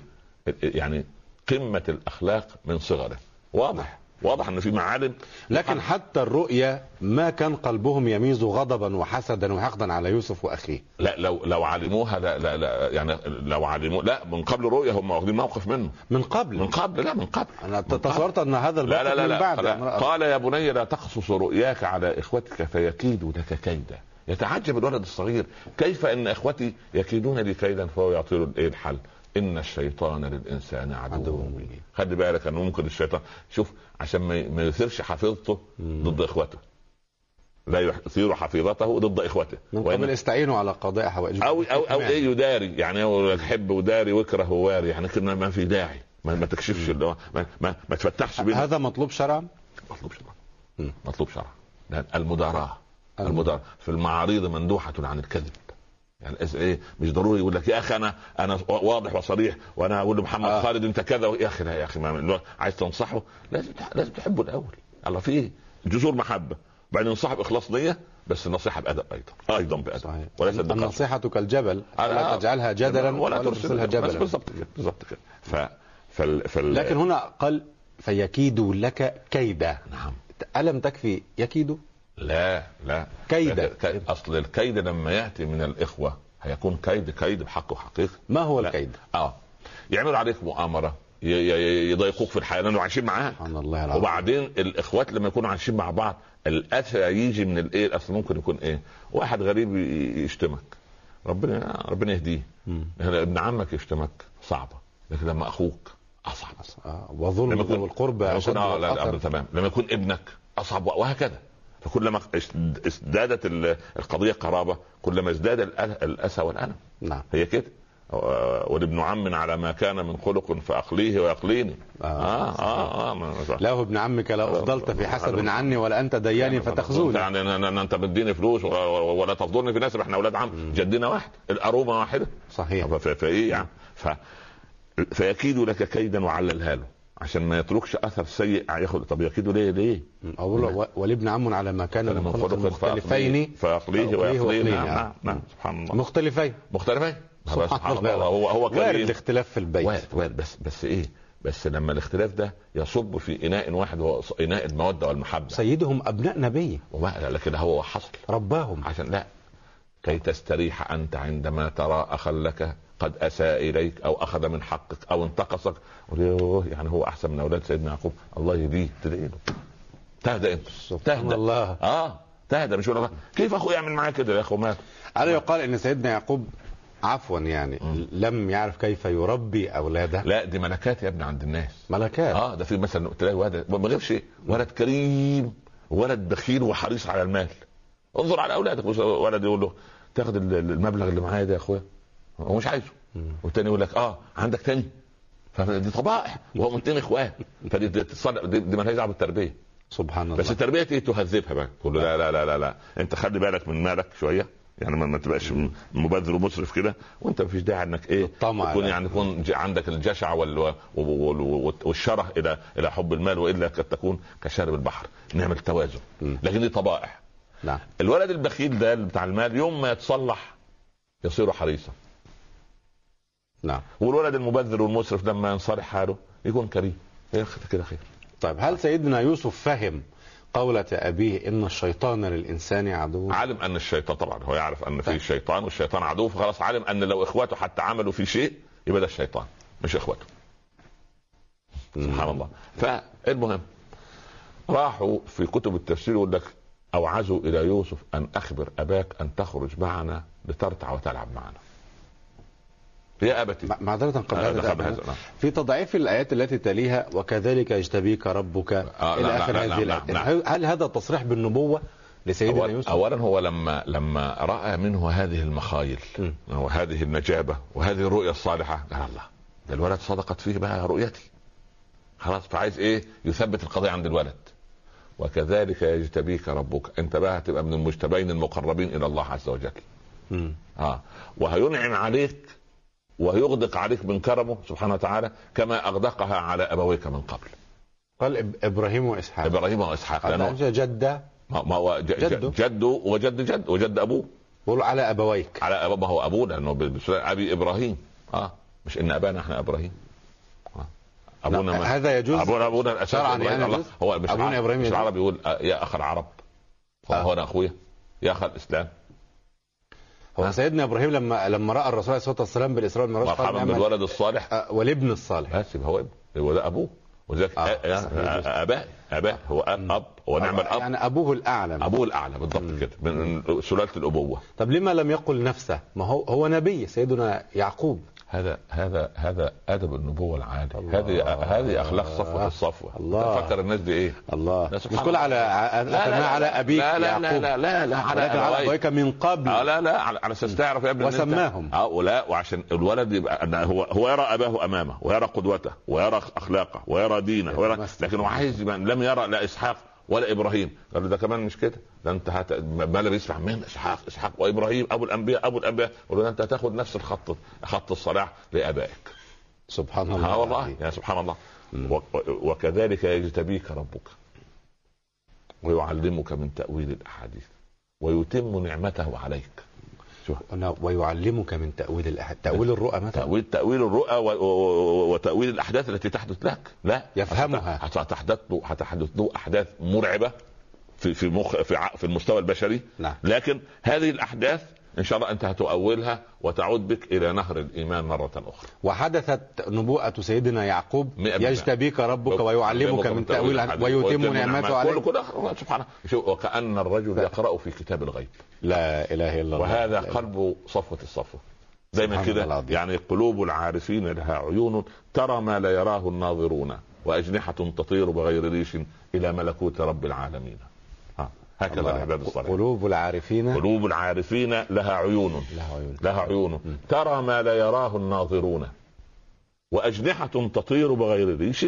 B: يعني قمة الأخلاق من صغره. واضح واضح ان في معالم.
A: لكن حتى الرؤيا ما كان قلبهم يميز غضبا وحسدا وحقدا على يوسف وأخيه.
B: لا لو لو علموها لا لا, لا يعني لو علموا لا من قبل رؤيه هم واخدين موقف منه.
A: من قبل؟
B: من قبل لا من قبل. أنا.
A: تصورت أن هذا
B: لا لا لا,
A: من
B: لا,
A: بعد.
B: لا.
A: رأى-
B: قال يا بني لا تقصص رؤياك على إخوتك فيكيدوا لك كيدا. يتعجب الولد الصغير. كيف إن إخوتي يكيدون لي كيدا فهو يعطي الايه الحل؟ إن الشيطان للإنسان عدو مبين. خلي بالك أنه ممكن الشيطان شوف عشان ما ما يثيرش حفيظته ضد إخوته. لا يثير حفيظته ضد إخوته.
A: من قبل استعينوا على قضاء حوائجكم.
B: أو أو
A: أو.
B: إيه يداري؟ يعني هو حب وداري واكره وواري. يعني كده ما في داعي. ما, ما تكشفش اللي هو ما, ما, ما تفتحش بينا.
A: هذا مطلوب شرعا؟
B: مطلوب شرعا. مطلوب شرعا. المداراة.
A: المداراة.
B: في المعاريض مندوحة عن الكذب. يعني إيه مش ضروري يقول لك يا أخي أنا أنا واضح وصريح وأنا أقول لمحمد
A: آه.
B: آه. خالد أنت كذا يا أخي لا يا أخي ما عايز تنصحه لازم لازم تحبه الأول. الله فيه جذور محبة. بعدين صاحب اخلاص نية بس النصيحة بأدب أيضا أيضا بأدب.
A: صحيح.
B: بقسوة.
A: النصيحة كالجبل. لا
B: آه.
A: تجعلها جدلا
B: ولا
A: ولا ترسلها. جبلا
B: بالضبط كده بالضبط كده. ف فال... فال...
A: لكن هنا قال فيكيد لك كيدا.
B: نعم.
A: ألم تكفي يكيد؟
B: لا لا.
A: كيدا.
B: أصل الكيد لما يأتي من الإخوة هيكون كيد كيد بحق وحقيقه
A: ما هو. الكيد؟
B: آه. يعملوا عليك مؤامرة. يضايقوك في الحياة لأنه عايشين معاك.
A: سبحان الله العظيم.
B: وبعدين الإخوات لما يكونوا عايشين مع بعض الاذى يجي من الإيه؟ الاذى ممكن يكون إيه؟ واحد غريب يشتمك. ربنا ربنا يهديه. ابن عمك يشتمك. صعبة. لكن لما أخوك أصعب.
A: آه، وظلم أشد
B: يكون آه لا لا. تمام. لما يكون ابنك أصعب وهكذا. فكلما ازد- ازدادت ال- القضية قرابة كلما ازداد الاسى والألم.
A: نعم.
B: هي كده. آه، ولابن عم على ما كان من خلق فأقليه ويقليني
A: آه.
B: آه آه آه, ما-
A: له ابن عمك لو أفضلت في حسب عني ولا أنت دياني فتخزوني
B: يعني أنت بتديني فلوس ولا تفضلني في نسب إحنا أولاد عم. جدنا واحد الأرومة واحدة.
A: صحيح.
B: فإيه يعني؟ ف... فيكيد لك كيدا وعللها له. عشان ما يتركش اثر سيء ياخذ طب يكيد ليه ليه؟
A: أقول له ولابن عم على ما كان من خلق مختلفين.
B: فاقليه
A: فأقليه
B: ويقليه. نعم نعم نعم. سبحان الله.
A: مختلفين.
B: مختلفين.
A: سبحان الله.
B: هو هو
A: وارد
B: كريم
A: الاختلاف في البيت.
B: وارد وارد. بس بس إيه؟ بس لما الاختلاف ده يصب في إناء واحد وهو إناء المودة والمحبة.
A: سيدهم أبناء نبي.
B: لكن هو حصل.
A: رباهم.
B: عشان لا. كي تستريح أنت عندما ترى أخا لك قد أساء إليك أو أخذ من حقك أو انتقصك. يعني هو أحسن من أولاد سيدنا يعقوب. الله يهديه تدعي له تهدى انت تهدى
A: الله.
B: آه تهدى مش لك كيف أخوي يعمل معاك كده يا أخو مات؟
A: ألا يقال أن سيدنا يعقوب عفوا يعني لم يعرف كيف يربي أولاده؟
B: لا دي ملكات يا ابني عند الناس.
A: ملكات.
B: آه ده في مثلا تلاقي ولد ما غير شيء. ولد كريم ولد بخيل وحريص على المال. انظر على أولادك ولد يقول له تاخد ال- المبلغ اللي معايا ده يا أخويا. هو مش عايزه. والتاني يقول لك آه عندك تاني. فدي طبائع وهو من تاني إخوان. فدي دي دي, دي مالهاش دعوة بالتربية.
A: سبحان الله.
B: بس التربية إيه تهذبها بقى. تقول له لا لا لا لا لا. انت خلي بالك من مالك شوية. يعني ما, ما تبقاش مبذر ومسرف كده. وانت مفيش داعي انك إيه
A: الطمع
B: تكون. يعني. تكون ج- عندك الجشع وال وال- وال- والشره إلى إلى حب المال وإلا قد تكون كشارب البحر. نعمل توازن. لكن دي طبائع.
A: نعم.
B: الولد البخيل ده بتاع المال يوم ما يتصلح يصير حريصا.
A: نعم.
B: والولد المبذر والمسرف لما ينصلح حاله يكون كريم. يا أخي كده خير.
A: طيب هل سيدنا يوسف فهم قولة أبيه إن الشيطان للإنسان عدو؟
B: علم أن الشيطان طبعا هو يعرف أن في
A: طيب.
B: شيطان والشيطان عدو فخلاص علم أن لو إخواته حتى عملوا في شيء يبقى ده الشيطان مش إخواته. سبحان الله. فالمهم راحوا في كتب التفسير يقول لك أوعزوا إلى يوسف أن أخبر أباك أن تخرج معنا لترتع وتلعب معنا. يا أبتي
A: مع- معذرة قبل
B: آه،
A: هذا
B: نعم.
A: في تضعيف الآيات التي تليها وكذلك يجتبيك ربك
B: آه،
A: إلى آخر هذه الآيات. هل- هذا تصريح بالنبوة لسيدنا
B: أول
A: يوسف؟
B: اولا هو لما لما رأى منه هذه المخايل
A: م.
B: وهذه النجابة وهذه الرؤية الصالحة قال الله ده الولد صدقت فيه بقى رؤيتي خلاص فعايز إيه يثبت القضية عند الولد وكذلك يجتبيك ربك أنت بقى هتبقى من المجتبين المقربين إلى الله عز وجل
A: مم.
B: آه وهينعم عليك ويغدق عليك من كرمه سبحانه وتعالى كما أغدقها على أبويك من قبل
A: قال إبراهيم وإسحاق
B: إبراهيم
A: وإسحاق
B: لأنه
A: أنت جدة
B: ما هو
A: جده.
B: جده وجد جد وجد أبوه
A: قول على أبويك
B: على أبا ما هو أبوه لأنه أبي إبراهيم آه مش إن أبانا إحنا إبراهيم آه.
A: أبونا
B: ما
A: هذا يجوز
B: ابونا
A: أبونا
B: الأساس.
A: يعني
B: الله؟ هو مش
A: أبونا
B: العرب
A: إبراهيم
B: مش؟ العرب يقول آه، يا أخ العرب هو
A: آه.
B: أنا أخويا يا أخ الإسلام
A: هو
B: ها؟
A: سيدنا إبراهيم لما لما رأى الرسول عليه الصلاة والسلام بالإسراء والمعراج
B: مرحبا
A: نعم.
B: بالولد الصالح.
A: آه، والابن الصالح.
B: بس هو ابن. هو ده أبوه. وذلك
A: آه،
B: آه،. آه، أباه. أباه. هو اب أب. هو نعم الأب.
A: يعني أبوه الأعلى.
B: أبوه الأعلى بالضبط كده. من سلالة الأبوة.
A: طب لما لم يقل نفسه؟ ما هو هو نبي سيدنا يعقوب.
B: هذا هذا هذا أدب النبوة العالي. هذه هذه أخلاق صفوة الصفوة
A: الله.
B: فكر الناس دي إيه
A: الله
B: لا،
A: مش كل. على على ابيك
B: لا لا لا لا لا, لا على
A: ولكن على. ابويك من قبل
B: آه لا لا على أساس تعرف يا ابني أنت-
A: وسماهم.
B: آه ولا وعشان الولد يبقى هو هو يرى أباه أمامه ويرى قدوته ويرى أخلاقه ويرى دينه ويرى لكن هو عايز يبقى لم يرى لا إسحاق ولا إبراهيم. قال له ده كمان مش كده. ده أنت هت... ما لم يسمع من إسحاق إسحاق وإبراهيم أبو الأنبياء أبو الأنبياء. قال له أنت هتاخد نفس الخط خط الصلاح لآبائك.
A: سبحان الله.
B: والله. يا سبحان الله. و- وكذلك يجتبيك ربك. ويعلمك من تأويل الأحاديث. ويتم نعمته عليك.
A: ويعلمك من تأويل الأحد تأويل الرؤى مثلا
B: تأويل تأويل الرؤى و- و- وتأويل الأحداث التي تحدث لك لا
A: يفهمها.
B: هت- هتحدث له هتحدث له أحداث مرعبة في في مخ في ع- في المستوى البشري
A: نعم.
B: لكن هذه الأحداث إن شاء الله أنت هتؤولها وتعود بك إلى نهر الإيمان مرة أخرى.
A: وحدثت نبوءة سيدنا يعقوب. يجتبيك ربك ويعلمك من
B: الحديث.
A: ويتم نعمته عليك.
B: كل سبحانه. وكأن الرجل يقرأ في كتاب الغيب.
A: لا إله إلا الله.
B: وهذا
A: لا
B: قلب صفوة الصفوة دايما كده. يعني قلوب العارفين لها عيون. ترى ما لا يراه الناظرون. وأجنحة تطير بغير ريش إلى ملكوت رب العالمين. هكذا. العباد الصالحين.
A: قلوب العارفين.
B: قلوب العارفين لها عيون.
A: لها عيون.
B: لها عيون. ترى ما لا يراه الناظرون. وأجنحة تطير بغير ريش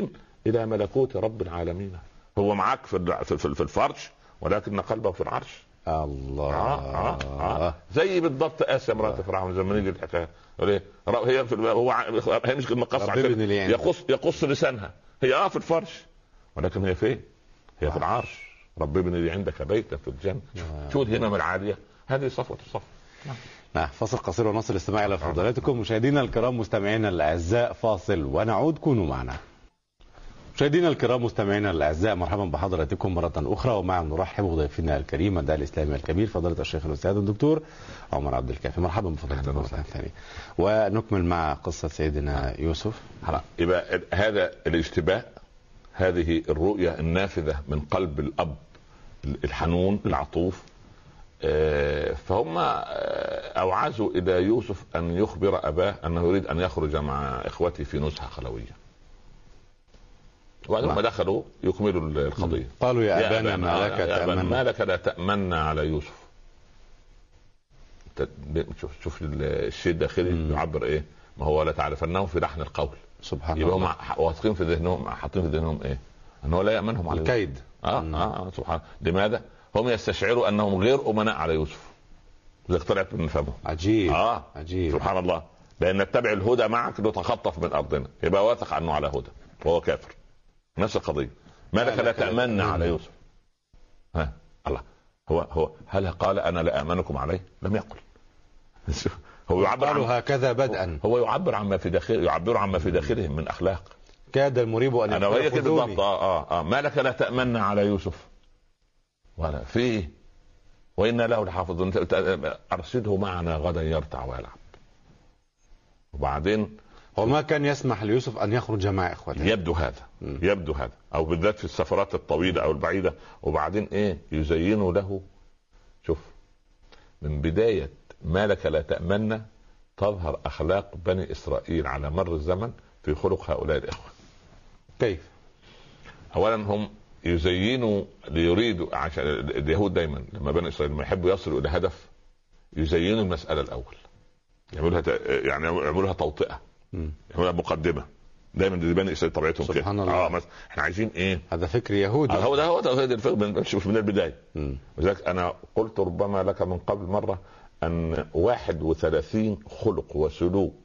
B: إلى ملكوت رب العالمين. هو معك في في الفرش ولكن قلبه في العرش.
A: الله.
B: آه آه آه. زي بالضبط آسيا مرات فرعون زي ما نيجي الحكاية إيه هي في هو هي مش
A: ربنا
B: عشان. يقص يقص لسانها. هي آه في الفرش ولكن هي فين؟ هي في العرش. رب ابن لي عندك بيتا في الجنة. شو الهمم العالية. هذه صفوة الصف.
A: نعم. فاصل قصير ونصل الاستماع إلى فضيلتكم. مشاهدينا الكرام مستمعينا الأعزاء فاصل ونعود. كونوا معنا. مشاهدينا الكرام مستمعينا الأعزاء مرحبا بحضراتكم مرة أخرى. ومع نرحب بضيفنا الكريم الداعي الإسلامي الكبير فضيلة الشيخ الأستاذ الدكتور عمر عبد الكافي. مرحبا بفضيلتكم مره ثانية ونكمل مع قصة سيدنا يوسف.
B: يبقى هذا الاشتباه هذه الرؤية النافذة من قلب الأب الحنون العطوف. آه، فهم آه، أوعزوا إلى يوسف أن يخبر أباه أنه يريد أن يخرج مع إخوته في نزهة خلوية. وبعد ما. دخلوا يكملوا القضية.
A: قالوا يا أبانا ما لك
B: أبانا، ما لك لا تامنا على يوسف. شوف شوف الشيء الداخلي. يعبر إيه؟ ما هو لا تعرفنه في لحن القول.
A: سبحان
B: يبقى
A: الله.
B: ح- واثقين في ذهنهم. حاطين في ذهنهم إيه؟ ان هو لا يأمنهم على يوسف.
A: الكيد
B: آه. آه, آه سبحان لماذا؟ هم يستشعروا أنهم غير أمناء على يوسف. لذلك طلعت من فمهم
A: عجيب.
B: آه
A: عجيب.
B: سبحان الله. لأن نتبع الهدى معك نتخطف من أرضنا. يبقى واثق انه على هدى. وهو كافر. نفس القضية. ما لك لا تأمن على يوسف؟ ها الله. هو هو هل قال أنا لا آمنكم عليه؟ لم يقل. هو يعبر
A: قالوا
B: عن
A: هكذا بدءا.
B: هو يعبر عما في داخل يعبر عما في داخلهم من أخلاق.
A: كاد المريب
B: أن
A: أنا
B: وهي كده. بالضبط. آه آه آه. ما لك لا تأمن على يوسف؟ ولا في؟ وأنا له لحافظون أنت- ارسله معنا غدا يرتع ويلعب. وبعدين
A: وما كان يسمح ليوسف أن يخرج مع إخوته.
B: يبدو هذا.
A: مم.
B: يبدو هذا. أو بالذات في السفرات الطويلة أو البعيدة. وبعدين إيه؟ يزينوا له. شوف من بداية ما لك لا تأمن تظهر أخلاق بني إسرائيل على مر الزمن في خلق هؤلاء الإخوة
A: كيف؟
B: اولا هم يزينوا ليريدوا عشان اليهود دايما لما بني إسرائيل لما يحبوا يصلوا إلى هدف يزينوا المسألة الأول يعملوا لها يعني
A: مم.
B: يعملوا لها مقدمة دايما دي بني إسرائيل طبيعتهم كده
A: سبحان الله.
B: آه مثلا إحنا عايزين إيه
A: هذا فكر يهودي
B: هو ده هو ده الفكر من شوف من
A: البداية.
B: ولذلك أنا قلت ربما لك من قبل مرة أن 31 خلق وسلوك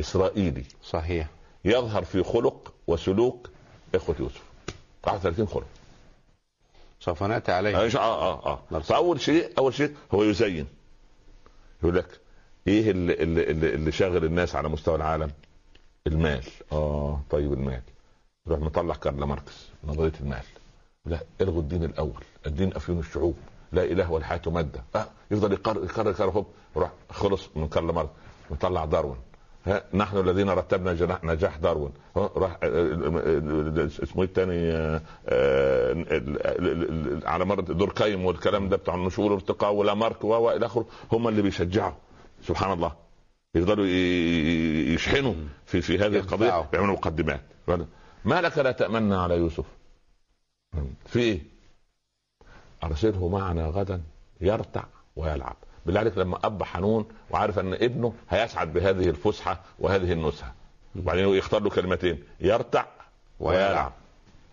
B: إسرائيلي.
A: صحيح.
B: يظهر في خلق وسلوك إخوة يوسف. 31 خلق.
A: سوف نأتي عليه.
B: آه آه آه.
A: نعم.
B: فأول شيء أول شيء هو يزين. يقول لك إيه اللي, اللي, اللي, اللي شاغل الناس على مستوى العالم؟ المال. آه طيب المال. يروح مطلع كارل ماركس نظرية المال. لا إلغوا الدين الأول. الدين أفيون الشعوب. لا إله والحياة ماده آه. يفضل يقرر يقرر يقرر هوب يروح خلص من كارل ماركس مطلع داروين. ها نحن الذين رتبنا جناح نجاح داروين. راح اسمه إيه الثاني ال- ال- ال- على مر دوركايم والكلام ده بتاع النشوء والارتقاء ولامارك و إلى آخره. هم اللي بيشجعوا. سبحان الله. يفضلوا يشحنوا في في هذه القضية
A: يدفعوا.
B: يعملوا مقدمات. ما لك لا تامن على يوسف؟ في إيه؟ أرسله معنا غدا يرتع ويلعب. بالله عليك لما أب حنون وعارف أن ابنه هيسعد بهذه الفسحة وهذه النزهه وبعدين يختار له كلمتين يرتع ويلعب.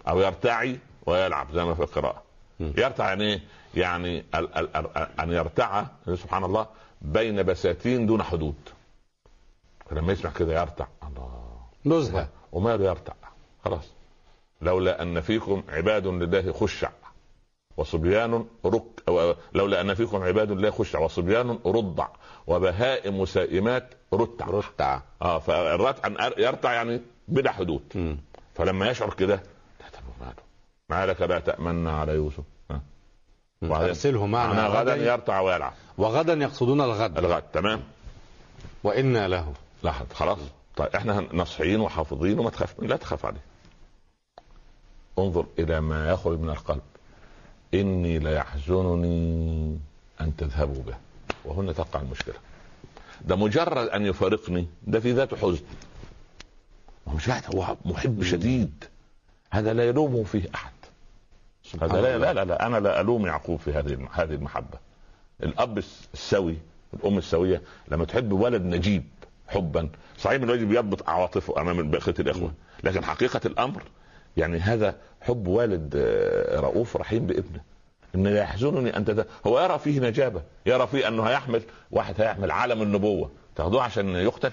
B: أو يرتعي ويلعب زي ما في
A: القراءة.
B: يرتع يعني إيه؟ يعني ال- ال- ال- أن يرتع سبحان الله بين بساتين دون حدود. فلما يسمع كده يرتع الله.
A: نزهة.
B: وماله يرتع؟ خلاص. لولا أن فيكم عباد لله خشع. وصبيان رك لولا أن فيكم عباد الله خشع وصبيان رضع وبهائم سائمات رتع.
A: رتع.
B: آه فالرتع يرتع يعني بلا حدود.
A: مم.
B: فلما يشعر كده لا ما لك لا تأمن على يوسف. ها. وبعدين-
A: أرسله معنا
B: غدا يرتع ويلعب.
A: وغدا يقصدون الغد.
B: الغد تمام.
A: وإنا له.
B: لاحظ خلاص. طيب إحنا نصحيين وحافظين وما تخاف لا تخاف عليه. انظر إلى ما يخرج من القلب. إني ليحزنني أن تذهبوا به. وهنا تقع المشكلة. ده مجرد أن يفارقني ده في ذاته حزن. مش هو محب شديد. هذا لا يلومه فيه أحد. هذا لا, لا لا لا أنا لا ألوم يعقوب في هذه هذه المحبة. الأب الس- السوي الأم السوية لما تحب ولد نجيب حبا صحيح من الواجب يضبط عواطفه أمام بقية الإخوة. لكن حقيقة الأمر يعني هذا حب والد آه، رؤوف رحيم بابنه. إن لا يحزنني أن تد... هو يرى فيه نجابة يرى فيه أنه هيحمل واحد هيحمل علم النبوة. تاخدوه عشان يقتل؟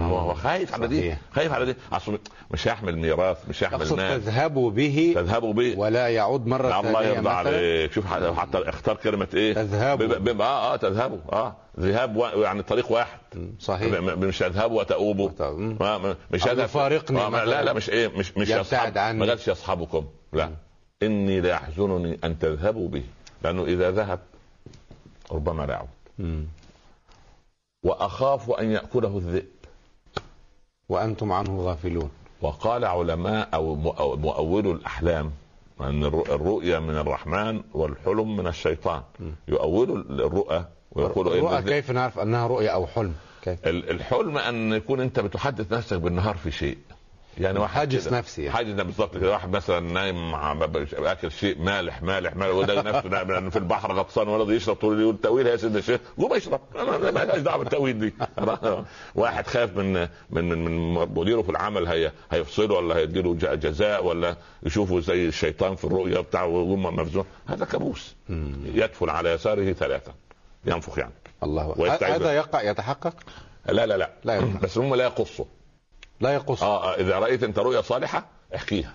B: هو خايف على دي. خايف على دي. أصل مش هيحمل ميراث مش هيحمل مال
A: تذهبوا به
B: تذهبوا به.
A: ولا يعود مرة
B: لا الله يرضى عليك. شوف حتى اختار كلمة إيه؟
A: تذهبوا.
B: آه آه تذهبوا. آه. ذهاب و... يعني طريق واحد.
A: صحيح.
B: مش. ما ما- مش هذا
A: يفارقني
B: آه. لا لا مش إيه مش مش
A: يبتعد عني.
B: ما قالش يصحبكم لا. إني لا يحزنني أن تذهبوا به لأنه إذا ذهب ربما لا يعود.
A: مم.
B: وأخاف أن يأكله الذئب.
A: وأنتم عنه غافلون.
B: وقال علماء مؤ- مؤولو الأحلام أن الرؤ- الرؤيا من الرحمن والحلم من الشيطان. يؤولوا الرؤى ويقولوا إن
A: الرؤى كيف نعرف أنها رؤيا أو حلم؟ كيف؟
B: ال- الحلم أن يكون أنت بتحدث نفسك بالنهار في شيء. يعني واحد
A: حاجز نفسي يعني.
B: حاجز بالظبط كده. واحد مثلا نايم مع أكل شيء مالح مالح مالح وده نفسه في البحر غطسان ولد يشرب طول اليوم. التأويل يا سيدنا الشيخ قوم اشرب. ما لهاش دعوة بالتأويل دي. واحد خاف من من من, من مديره في العمل هي هيفصله ولا هيديله جزاء ولا يشوفه زي الشيطان في الرؤيا بتاعه ويقوم مفزوع هذا كابوس. يدفن على يساره ثلاثة. ينفخ يعني.
A: الله هذا. يقع يتحقق؟
B: لا لا لا,
A: لا.
B: بس هم لا يقصوا.
A: لا يقص
B: آه آه، اذا رايت انت رؤيا صالحه احكيها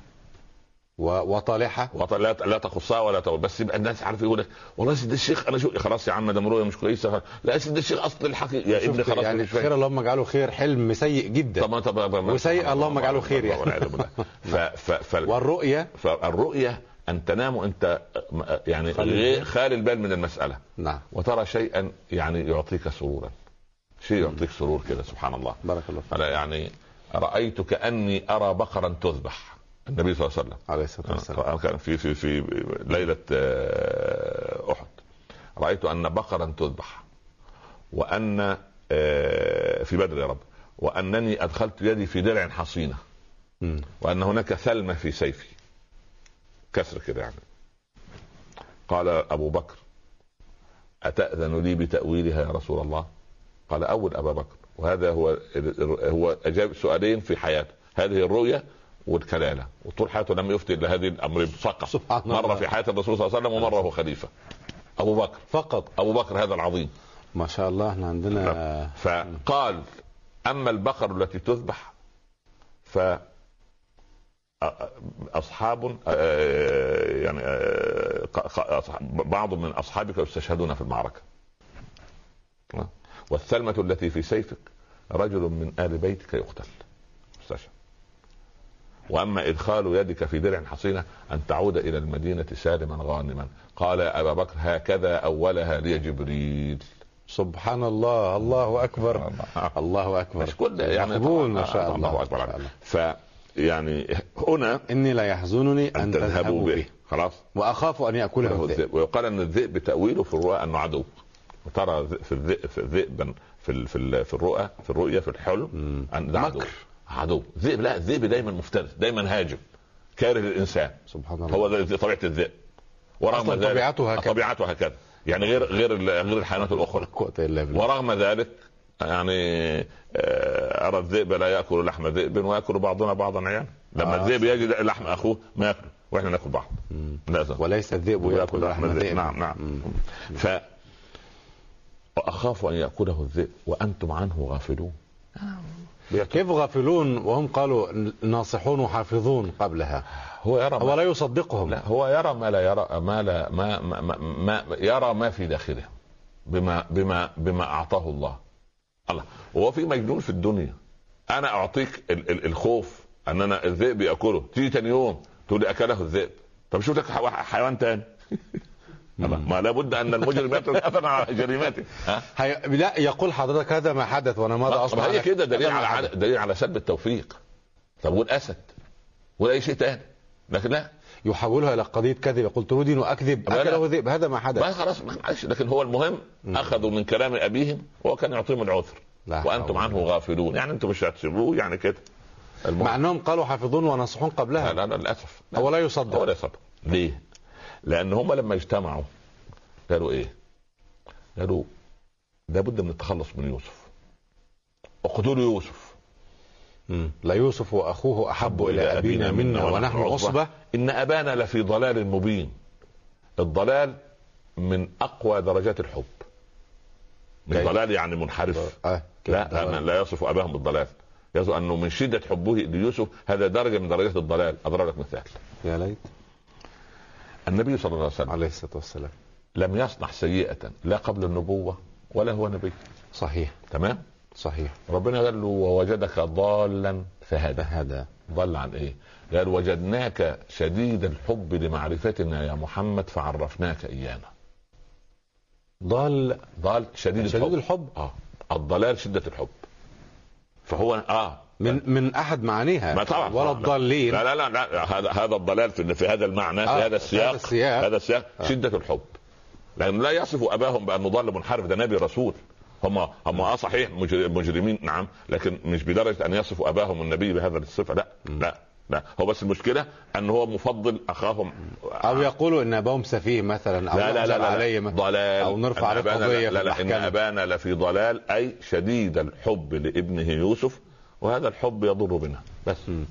A: و- وطالحة
B: وط- لا لا تقصها ولا تقول بس يبقى الناس عارف يقول لك والله يا سيدي الشيخ أنا شو خلاص يا عم ده رؤيا مش كويسه لا يا سيدي الشيخ اصل الحقيقة يا ابني خلاص
A: يعني. خير اللهم اجعله خير حلم سيء جدا
B: طب طب طب-
A: وسيء اللهم اجعله خير يعني.
B: ف ف ف
A: والرؤيا
B: فالرؤيه ان تنام وانت آه، يعني
A: خالي
B: غير
A: البال.
B: خالي البال من المساله
A: نعم
B: وترى شيئا يعني يعطيك سرورا شيء يعطيك سرور كده سبحان الله
A: بارك الله فيك
B: يعني رايت كاني أرى بقرا تذبح؟ النبي صلى الله عليه وسلم.
A: عليه الصلاة والسلام.
B: آه، كان في في في ليلة آه، أحد. رأيت أن بقرا تذبح وأن آه، في بدر يا رب وأنني أدخلت يدي في درع
A: حصينة.
B: وأن هناك ثلمة في سيفي. كسر كده يعني. قال أبو بكر أتأذن لي بتأويلها يا رسول الله؟ قال أول أبا بكر. وهذا هو هو أجاب سؤالين في حياته. هذه الرؤيا والكلالة. وطول حياته لم يفتي إلا هذه الأمر فقط.
A: سبحان
B: مره. في حياة الرسول صلى الله عليه وسلم ومره هو خليفة. أبو بكر.
A: فقط.
B: أبو بكر هذا العظيم.
A: ما شاء الله إحنا عندنا
B: فقال أما البقر التي تذبح ف أصحاب يعني بعض من أصحابك يستشهدون في المعركة. والثلمه التي في سيفك رجل من آل بيتك يقتل. استشهد وأما إدخال يدك في درع حصينة أن تعود إلى المدينة سالما غانما. قال يا أبا بكر هكذا أولها لي جبريل.
A: سبحان الله. الله أكبر. الله أكبر.
B: مش كل يعني
A: مقبول ما شاء الله.
B: الله
A: أكبر.
B: عليك. ف يعني هنا
A: إني لا يحزنني أن
B: تذهبوا به. خلاص.
A: وأخاف أن يأكله
B: له
A: الذئب.
B: الذئب ويقال أن الذئب تاويله في الرؤى أنه عدو. وترى ذ- في الذئب في الذئبا في في ال- في الرؤى في الرؤيا في الحلم ده عدو. عدو. ذئب لا الذئب دايما مفترس دايما هاجم كاره للانسان
A: سبحان الله.
B: هو ده طبيعة الذئب. ورغم ذلك
A: طبيعته هكذا.
B: طبيعته هكذا. يعني غير غير غير الحيوانات
A: الأخرى.
B: ورغم ذلك يعني آه، أرى الذئب لا يأكل لحم ذئب ويأكل بعضنا بعضا عيانا لما
A: آه.
B: الذئب يجد لحم أخوه ما ياكله وإحنا نأكل بعض. لازم
A: وليس الذئب يأكل لحم الذئب.
B: نعم نعم. ف واخاف أن يأكله الذئب وأنتم عنه غافلون.
A: كيف غافلون؟ وهم قالوا ناصحون وحافظون قبلها.
B: هو يرى
A: هو لا يصدقهم.
B: لا هو يرى ما لا يرى ما لا ما, ما, ما, ما يرى ما في داخله بما بما بما أعطاه الله. الله. هو في مجنون في الدنيا. أنا أعطيك ال ال الخوف ان أنا الذئب يأكله. تيجي تاني يوم تقول أكله الذئب. طب شوف لك حيوان تاني. ما لابد أن المجرم يترك اثرا على جريمته. ها؟
A: هي... لا يقول حضرتك هذا ما حدث وأنا ماذا
B: طب
A: أصبح؟
B: هي؟ كده دليل على. دليل على سلب التوفيق. طب والاسد ولا أي شيء تاني. لكن لا.
A: يحولها إلى قضية كذب. يقول تريدين
B: وأكذب.
A: أكله ذئب. هذا ما
B: ما
A: حدث
B: خلاص ما معلش. لكن هو المهم أخذوا من كلام أبيهم وهو كان يعطيهم العذر.
A: لا وأنتم
B: عنه غافلون. يعني أنتم مش هتسيبوه؟ يعني كده. المهم
A: مع أنهم قالوا حافظون وناصحون قبلها.
B: لا لا للأسف. لا.
A: هو لا
B: هو
A: يصدق
B: لا يصدق. ليه؟ لأن هم لما اجتمعوا قالوا إيه؟ قالوا لابد من التخلص من يوسف اقتلوا يوسف.
A: لا يوسف وأخوه أحب إلى أبينا منا ونحن عصبه
B: إن أبانا لفي ضلال مبين الضلال من أقوى درجات الحب من؟ ضلال يعني منحرف
A: آه. كيف
B: لا
A: ده؟
B: لا, لا يصف أباهم بالضلال يصف أنه من شدة حبه ليوسف هذا درجة من درجات الضلال اضرب لك مثال
A: يا ليت
B: النبي صلى الله عليه وسلم
A: عليه الصلاة والسلام.
B: لم يصنع سيئة لا قبل النبوة ولا هو نبي.
A: صحيح.
B: تمام؟
A: صحيح.
B: ربنا قال له ووجدك ضالا فهدى.
A: هذا
B: ضل عن إيه؟ قال وجدناك شديد الحب لمعرفتنا يا محمد فعرفناك إيانا.
A: ضال
B: ضال شديد,
A: شديد
B: الحب.
A: الحب؟
B: آه. الضلال شدة الحب. فهو آه.
A: من من أحد معانيها.
B: ما طبعا.
A: ولا الضالين.
B: لا لا لا, لا. هذا هذا الضلال في في هذا المعنى في
A: آه،
B: هذا السياق
A: هذا السياق.
B: هذا السياق شدة الحب. لأنه لا يصف أباهم بانه ضال منحرف ده نبي رسول. هم هم آه صحيح مجر- مجرمين نعم لكن مش بدرجة أن يصفوا أباهم النبي بهذا الصفة لا لا لا. هو بس المشكلة أن هو مفضل أخاهم.
A: أو يقولوا إن أباهم سفيه مثلا أو
B: لا لا لا, لا,
A: عليه
B: لا. ضلال.
A: أو نرفع عليه قضية
B: لا, لا,
A: في
B: لا ان أبانا لفي ضلال أي شديد الحب لابنه يوسف وهذا الحب يضر بنا بس. إن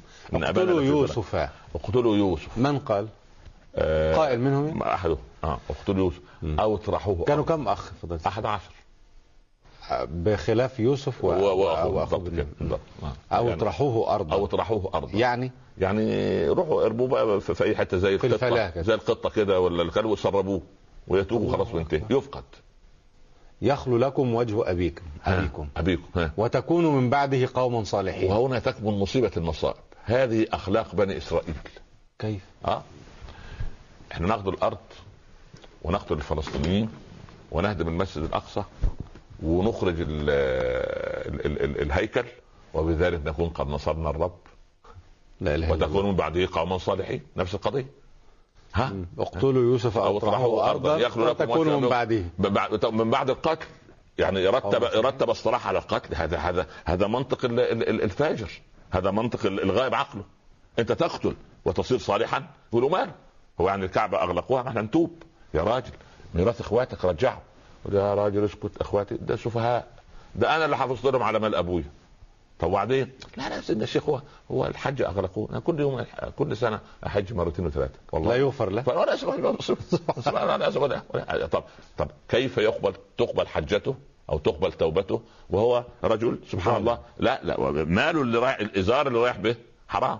A: اقتلوا. يوسف.
B: اقتلوا يوسف.
A: من قال؟
B: آه
A: قائل منهم؟
B: ما احده آه اقتلوا يوسف. أو اطرحوه.
A: كانوا كم أخ فضلت
B: أحد عشر.
A: بخلاف يوسف و... وأخوه.
B: كده. بالضبط. آه.
A: أو
B: يعني-
A: اطرحوه ارضا.
B: أو اطرحوه ارضا.
A: يعني؟
B: يعني روحوا ارموه بقى في أي حتة زي
A: القطة.
B: زي القطة كده ولا الكلب وسربوه ويتوبوا خلاص وينتهي. يفقد.
A: يخلو لكم وجه ابيكم
B: ها،
A: أبيكم.
B: أبيكم ها.
A: وتكونوا من بعده قوما صالحين.
B: وهنا تكمن مصيبة المصائب هذه أخلاق بني إسرائيل.
A: كيف؟
B: آه إحنا ناخذ الأرض ونقتل الفلسطينيين ونهدم المسجد الأقصى ونخرج ال ال ال ال الهيكل وبذلك نكون قد نصرنا الرب.
A: لا إله إلا الله.
B: وتكون من بعده قوما صالحين. نفس القضية. ها؟
A: اقتلوا يوسف أو اطرحوه أرضا
B: يخلو لكم
A: وتكونوا من بعده.
B: من بعد القتل يعني يرتب
A: أو-
B: يرتب الصلاح على القتل. هذا هذا هذا منطق ال- ال- ال- الفاجر. هذا منطق ال- الغائب عقله. أنت تقتل وتصير صالحا. يقولوا مال هو يعني الكعبة اغلقوها ما أحنا نتوب. يا راجل ميراث إخواتك رجعه يا راجل اسكت إخواتي ده سفهاء. ده أنا اللي حافظت لهم على مال أبويا. طب وبعدين لا لا سيدنا الشيخ هو هو الحج اغلقوه أنا كل يوم كل سنة أحج مرتين وثلاثة. والله.
A: لا يغفر له.
B: ولا اسمع ولا طب طب كيف يقبل تقبل حجته أو تقبل توبته وهو رجل؟ سبحان الله. لا لا. ماله اللي رايح الإزار اللي رايح به حرام.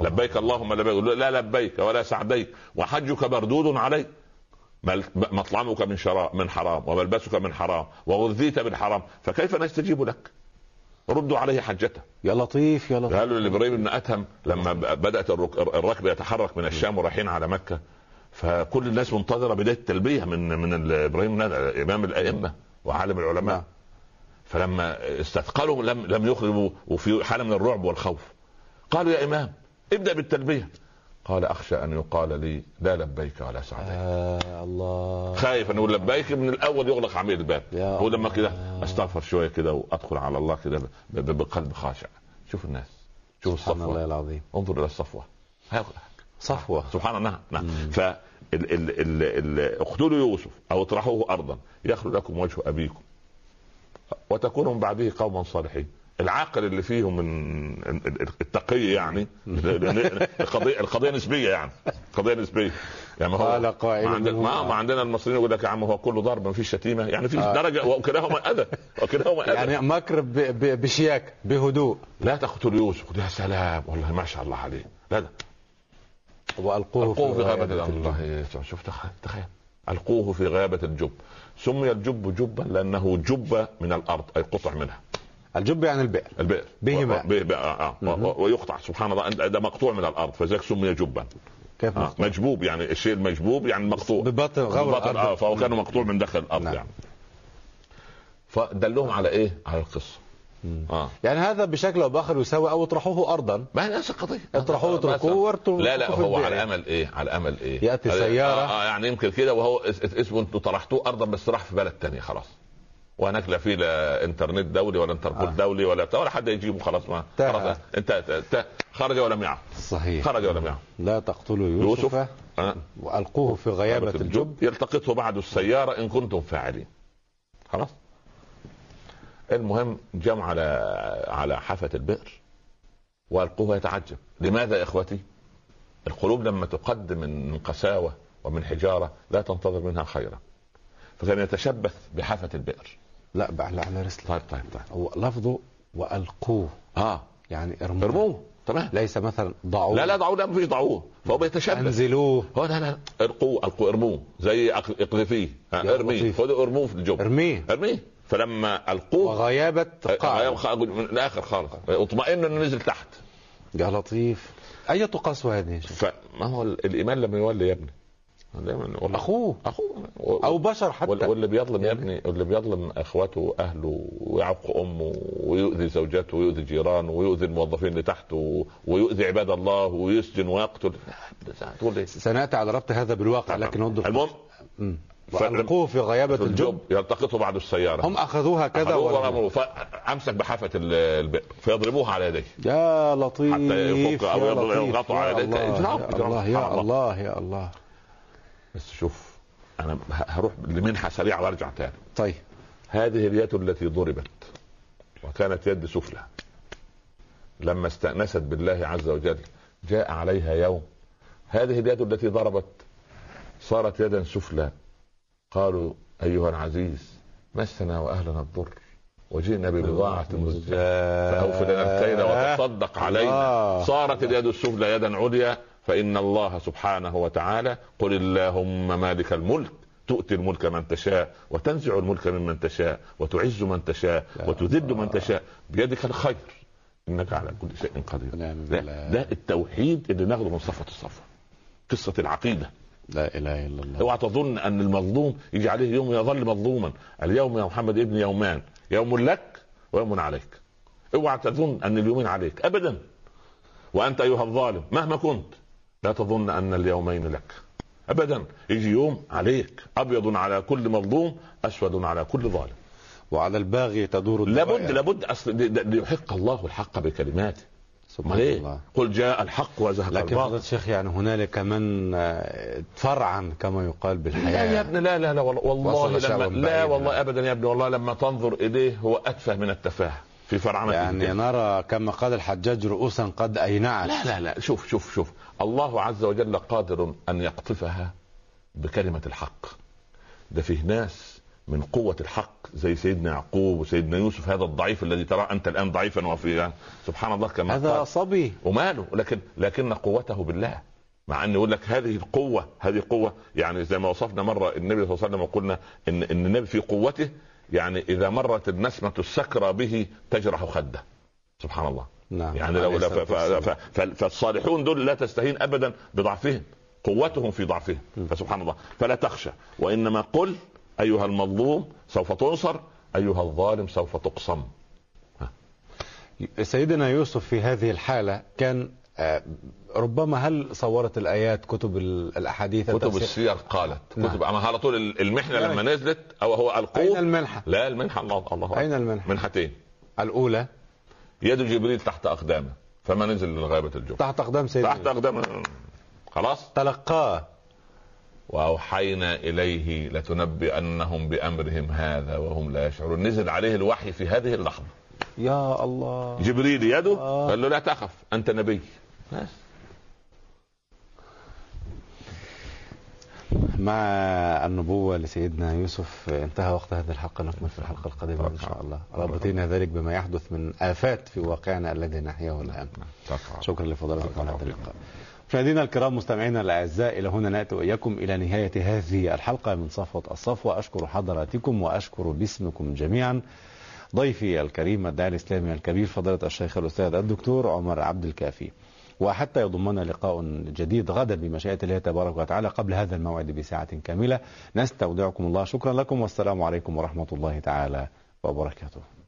B: لبيك اللهم لبيك. لا لبيك ولا سعديك. وحجك مردود عليك. مطعمك من شراب من حرام وملبسك من حرام وغذيت بالحرام فكيف نستجيب لك؟ ردوا عليه حجته.
A: يا لطيف يا لطيف.
B: قالوا لإبراهيم بن ادهم لما بدأت الرك- الركب يتحرك من الشام ورايحين على مكة فكل الناس منتظرة بداية التلبية من من إبراهيم إمام الأئمة وعالم العلماء. فلما استثقلوا لم لم يخرجوا وفي حالة من الرعب والخوف قالوا يا إمام ابدأ بالتلبية. قال أخشى أن يقال لي لا لبيك ولا سعديك.
A: آه الله.
B: خايف ان يقول لبيك من الأول يغلق عميل الباب. هو لما
A: الله.
B: كده أستغفر شوية كده وأدخل على الله كده بقلب خاشع. شوف الناس. شوف
A: سبحان الله
B: الصفوه
A: العظيم.
B: انظر إلى الصفوة.
A: صفوة.
B: سبحان الله. نعم. ف اقتلوا يوسف أو اطرحوه أرضا. يخلو لكم وجه أبيكم. وتكونوا من بعده قوما صالحين. العاقل اللي فيهم من التقي يعني القضية القضية نسبية يعني قضية نسبية. يعني
A: هو قال قائل
B: ما, عندنا ما, ما عندنا المصريين يقول لك يا عم هو كله ضرب ما فيش شتيمة. يعني في آه. درجة وكلاهما أذى وكلاهما أذى.
A: يعني مكر بشياكه بهدوء.
B: لا تقتل يوسف. يا سلام والله ما شاء الله عليه. لا ده
A: والقوه
B: في, في غابة الله. شوف تخيل. القوه في غابة الجب. سمي الجب جبا لأنه جب من الأرض أي قطع منها.
A: الجب يعني البئر.
B: البئر.
A: به ماء
B: آه. آه. ويقطع. سبحان الله ده مقطوع من الأرض فذلك سمي جبا.
A: كيف
B: آه. مجبوب يعني الشيء المجبوب يعني مقطوع.
A: ببطن غور
B: ببطن آه فهو كان مقطوع من داخل الأرض نعم. يعني. فدلهم على إيه؟ على القصة.
A: آه. يعني هذا بشكل أو بآخر يساوي أو اطرحوه ارضا.
B: ما هي نفس القضية.
A: اطرحوه اتركوه وارتوا
B: لا لا هو على أمل إيه؟ على أمل إيه؟
A: يأتي سيارة.
B: آه, آه يعني يمكن كده وهو اسمه أنتوا طرحتوه ارضا بس راح في بلد ثانية خلاص. وهناك لا في لا إنترنت دولي ولا إنتربول آه. دولي ولا ولا حد يجيبه خلاص ما خلاص انت خرج ولم يعد
A: صحيح.
B: خرج ولم يعد
A: لا تقتلوا يوسف, يوسف. آه. وألقوه في غيابة الجب, الجب.
B: يلتقطه بعد السيارة إن كنتم فاعلين. خلاص؟ المهم جمع على على حافة البئر وألقوه يتعجب. لماذا يا إخوتي؟ القلوب لما تقدم من قساوة ومن حجارة لا تنتظر منها خيرا. فكان يتشبث بحافة البئر.
A: لا على على رسل
B: طيب طيب طيب.
A: هو لفظه وألقوه.
B: آه.
A: يعني ارموه.
B: ارموه. تمام.
A: ليس مثلا ضعوه.
B: لا لا ضعوه لا ما فيش ضعوه. فهو بيتشبث.
A: انزلوه.
B: هو لا لا ارقوه القوه ارموه. زي اقذفيه. ارميه. خذوا ارموه في الجو
A: ارميه.
B: ارميه. فلما ألقوه.
A: وغيابة
B: قاع من الآخر خالص. اطمئن إنه نزل تحت.
A: يا لطيف. أية قسوة هذه
B: فما هو الإيمان لما يولي يا ابني.
A: والله أخوه.
B: أخوه.
A: أو بشر حتى.
B: واللي بيظلم يا ابني واللي بيظلم أخواته وأهله ويعق أمه ويؤذي زوجته ويؤذي جيرانه ويؤذي الموظفين اللي تحته ويؤذي عباد الله ويسجن ويقتل.
A: تقول إيه سنأتي على ربط هذا بالواقع لكن
B: وضح المهم
A: فالقوه في غيابة الجب.
B: يلتقطه بعد السيارة.
A: هم أخذوها كذا
B: أخذوها فأمسك بحافة البئر فيضربوها على يديه
A: يا لطيف
B: حتى يفك أو يضغطوا على يديه
A: يا الله يا الله يا الله.
B: بس شوف أنا هروح لمنحة سريعة وأرجع تاني.
A: طيب.
B: هذه اليد التي ضربت وكانت يد سفلى. لما استأنست بالله عز وجل جاء عليها يوم هذه اليد التي ضربت صارت يدا سفلى. قالوا أيها العزيز مسنا وأهلنا الضر وجئنا ببضاعة مزجاة. فأوفي لنا الكيل وتصدق علينا. صارت اليد السفلى يدا عليا. فإن الله سبحانه وتعالى قل اللهم مالك الملك تؤتي الملك من تشاء وتنزع الملك ممن تشاء وتعز من تشاء وتذل من تشاء بيدك الخير. إنك على كل شيء قدير. ده, ده التوحيد اللي ناخده من صفة الصفة. قصة العقيدة.
A: لا إله إلا الله.
B: اوعى تظن أن المظلوم يجي عليه يوم يظل مظلوما. اليوم يا محمد ابن يومان يوم لك ويوم عليك. اوعى تظن أن اليومين عليك. ابدا. وأنت أيها الظالم مهما كنت لا تظن أن اليومين لك. ابدا يجي يوم عليك أبيض على كل مظلوم أسود على كل ظالم.
A: وعلى الباغي تدور
B: لابد لابد أصل ليحق الله الحق بكلماته. سبحان؟ الله. قل جاء الحق وزهق
A: لكن فضيلة الشيخ يعني هنالك من آه، تفرعن كما يقال بالحياة.
B: لا يا ابني لا لا لا والله لما لا والله ابدا يا ابني والله لما تنظر إليه هو أتفه من التفاهة. في فرعنة
A: يعني الدين. نرى كما قال الحجاج رؤوسا قد أينعت.
B: لا لا لا شوف شوف شوف. الله عز وجل قادر أن يقطفها بكلمة الحق. ده فيه ناس من قوة الحق زي سيدنا يعقوب وسيدنا يوسف هذا الضعيف الذي ترى أنت الآن ضعيفا وفي سبحان الله كما
A: هذا قال. صبي.
B: وماله. لكن لكن قوته بالله. مع أن يقول لك هذه القوة هذه قوة. يعني زي ما وصفنا مرة النبي صلى الله عليه وسلم وقلنا إن إن النبي في قوته يعني إذا مرت النسمة السكرى به تجرح خده. سبحان الله.
A: نعم.
B: يعني لو فالصالحون دول لا تستهين ابدا بضعفهم. قوتهم في ضعفهم. فسبحان الله. فلا تخشى. وإنما قل أيها المظلوم سوف تنصر أيها الظالم سوف تقصم
A: سيدنا يوسف في هذه الحالة كان ربما هل صورت الآيات كتب الأحاديث
B: كتب السير قالت نعم. كتب أما على طول المحنة يعني. لما نزلت أو هو القوه أين
A: المنحة؟
B: لا المنحة الله الله
A: أين المنحة؟
B: منحتين.
A: الأولى؟
B: يد جبريل تحت اقدامه فما نزل لغابه الجب
A: تحت أقدام سيدنا
B: تحت أقدام. خلاص؟
A: تلقاه.
B: وأوحينا إليه لتنبئنهم بأمرهم هذا وهم لا يشعرون. نزل عليه الوحي في هذه اللحظة.
A: يا الله.
B: جبريل يده؟
A: آه.
B: قال له لا تخف أنت نبي. بس.
A: مع النبوة لسيدنا يوسف انتهى وقت هذه الحلقة. نكمل في الحلقة القادمة إن شاء الله. رابطين ذلك بما يحدث من آفات في واقعنا الذي نحياه الآن. شكرا لفضلاتكم على هذا اللقاء مشاهدينا الكرام مستمعينا الأعزاء إلى هنا نأتي وإياكم إلى نهاية هذه الحلقة من صفوة الصفوه أشكر حضراتكم وأشكر باسمكم جميعا. ضيفي الكريم الداعي الإسلامي الكبير فضيلة الشيخ الأستاذ الدكتور عمر عبد الكافي. وحتى يضمنا لقاء جديد غدا بمشيئة الله تبارك وتعالى قبل هذا الموعد بساعة كاملة. نستودعكم الله. شكرا لكم والسلام عليكم ورحمة الله تعالى وبركاته.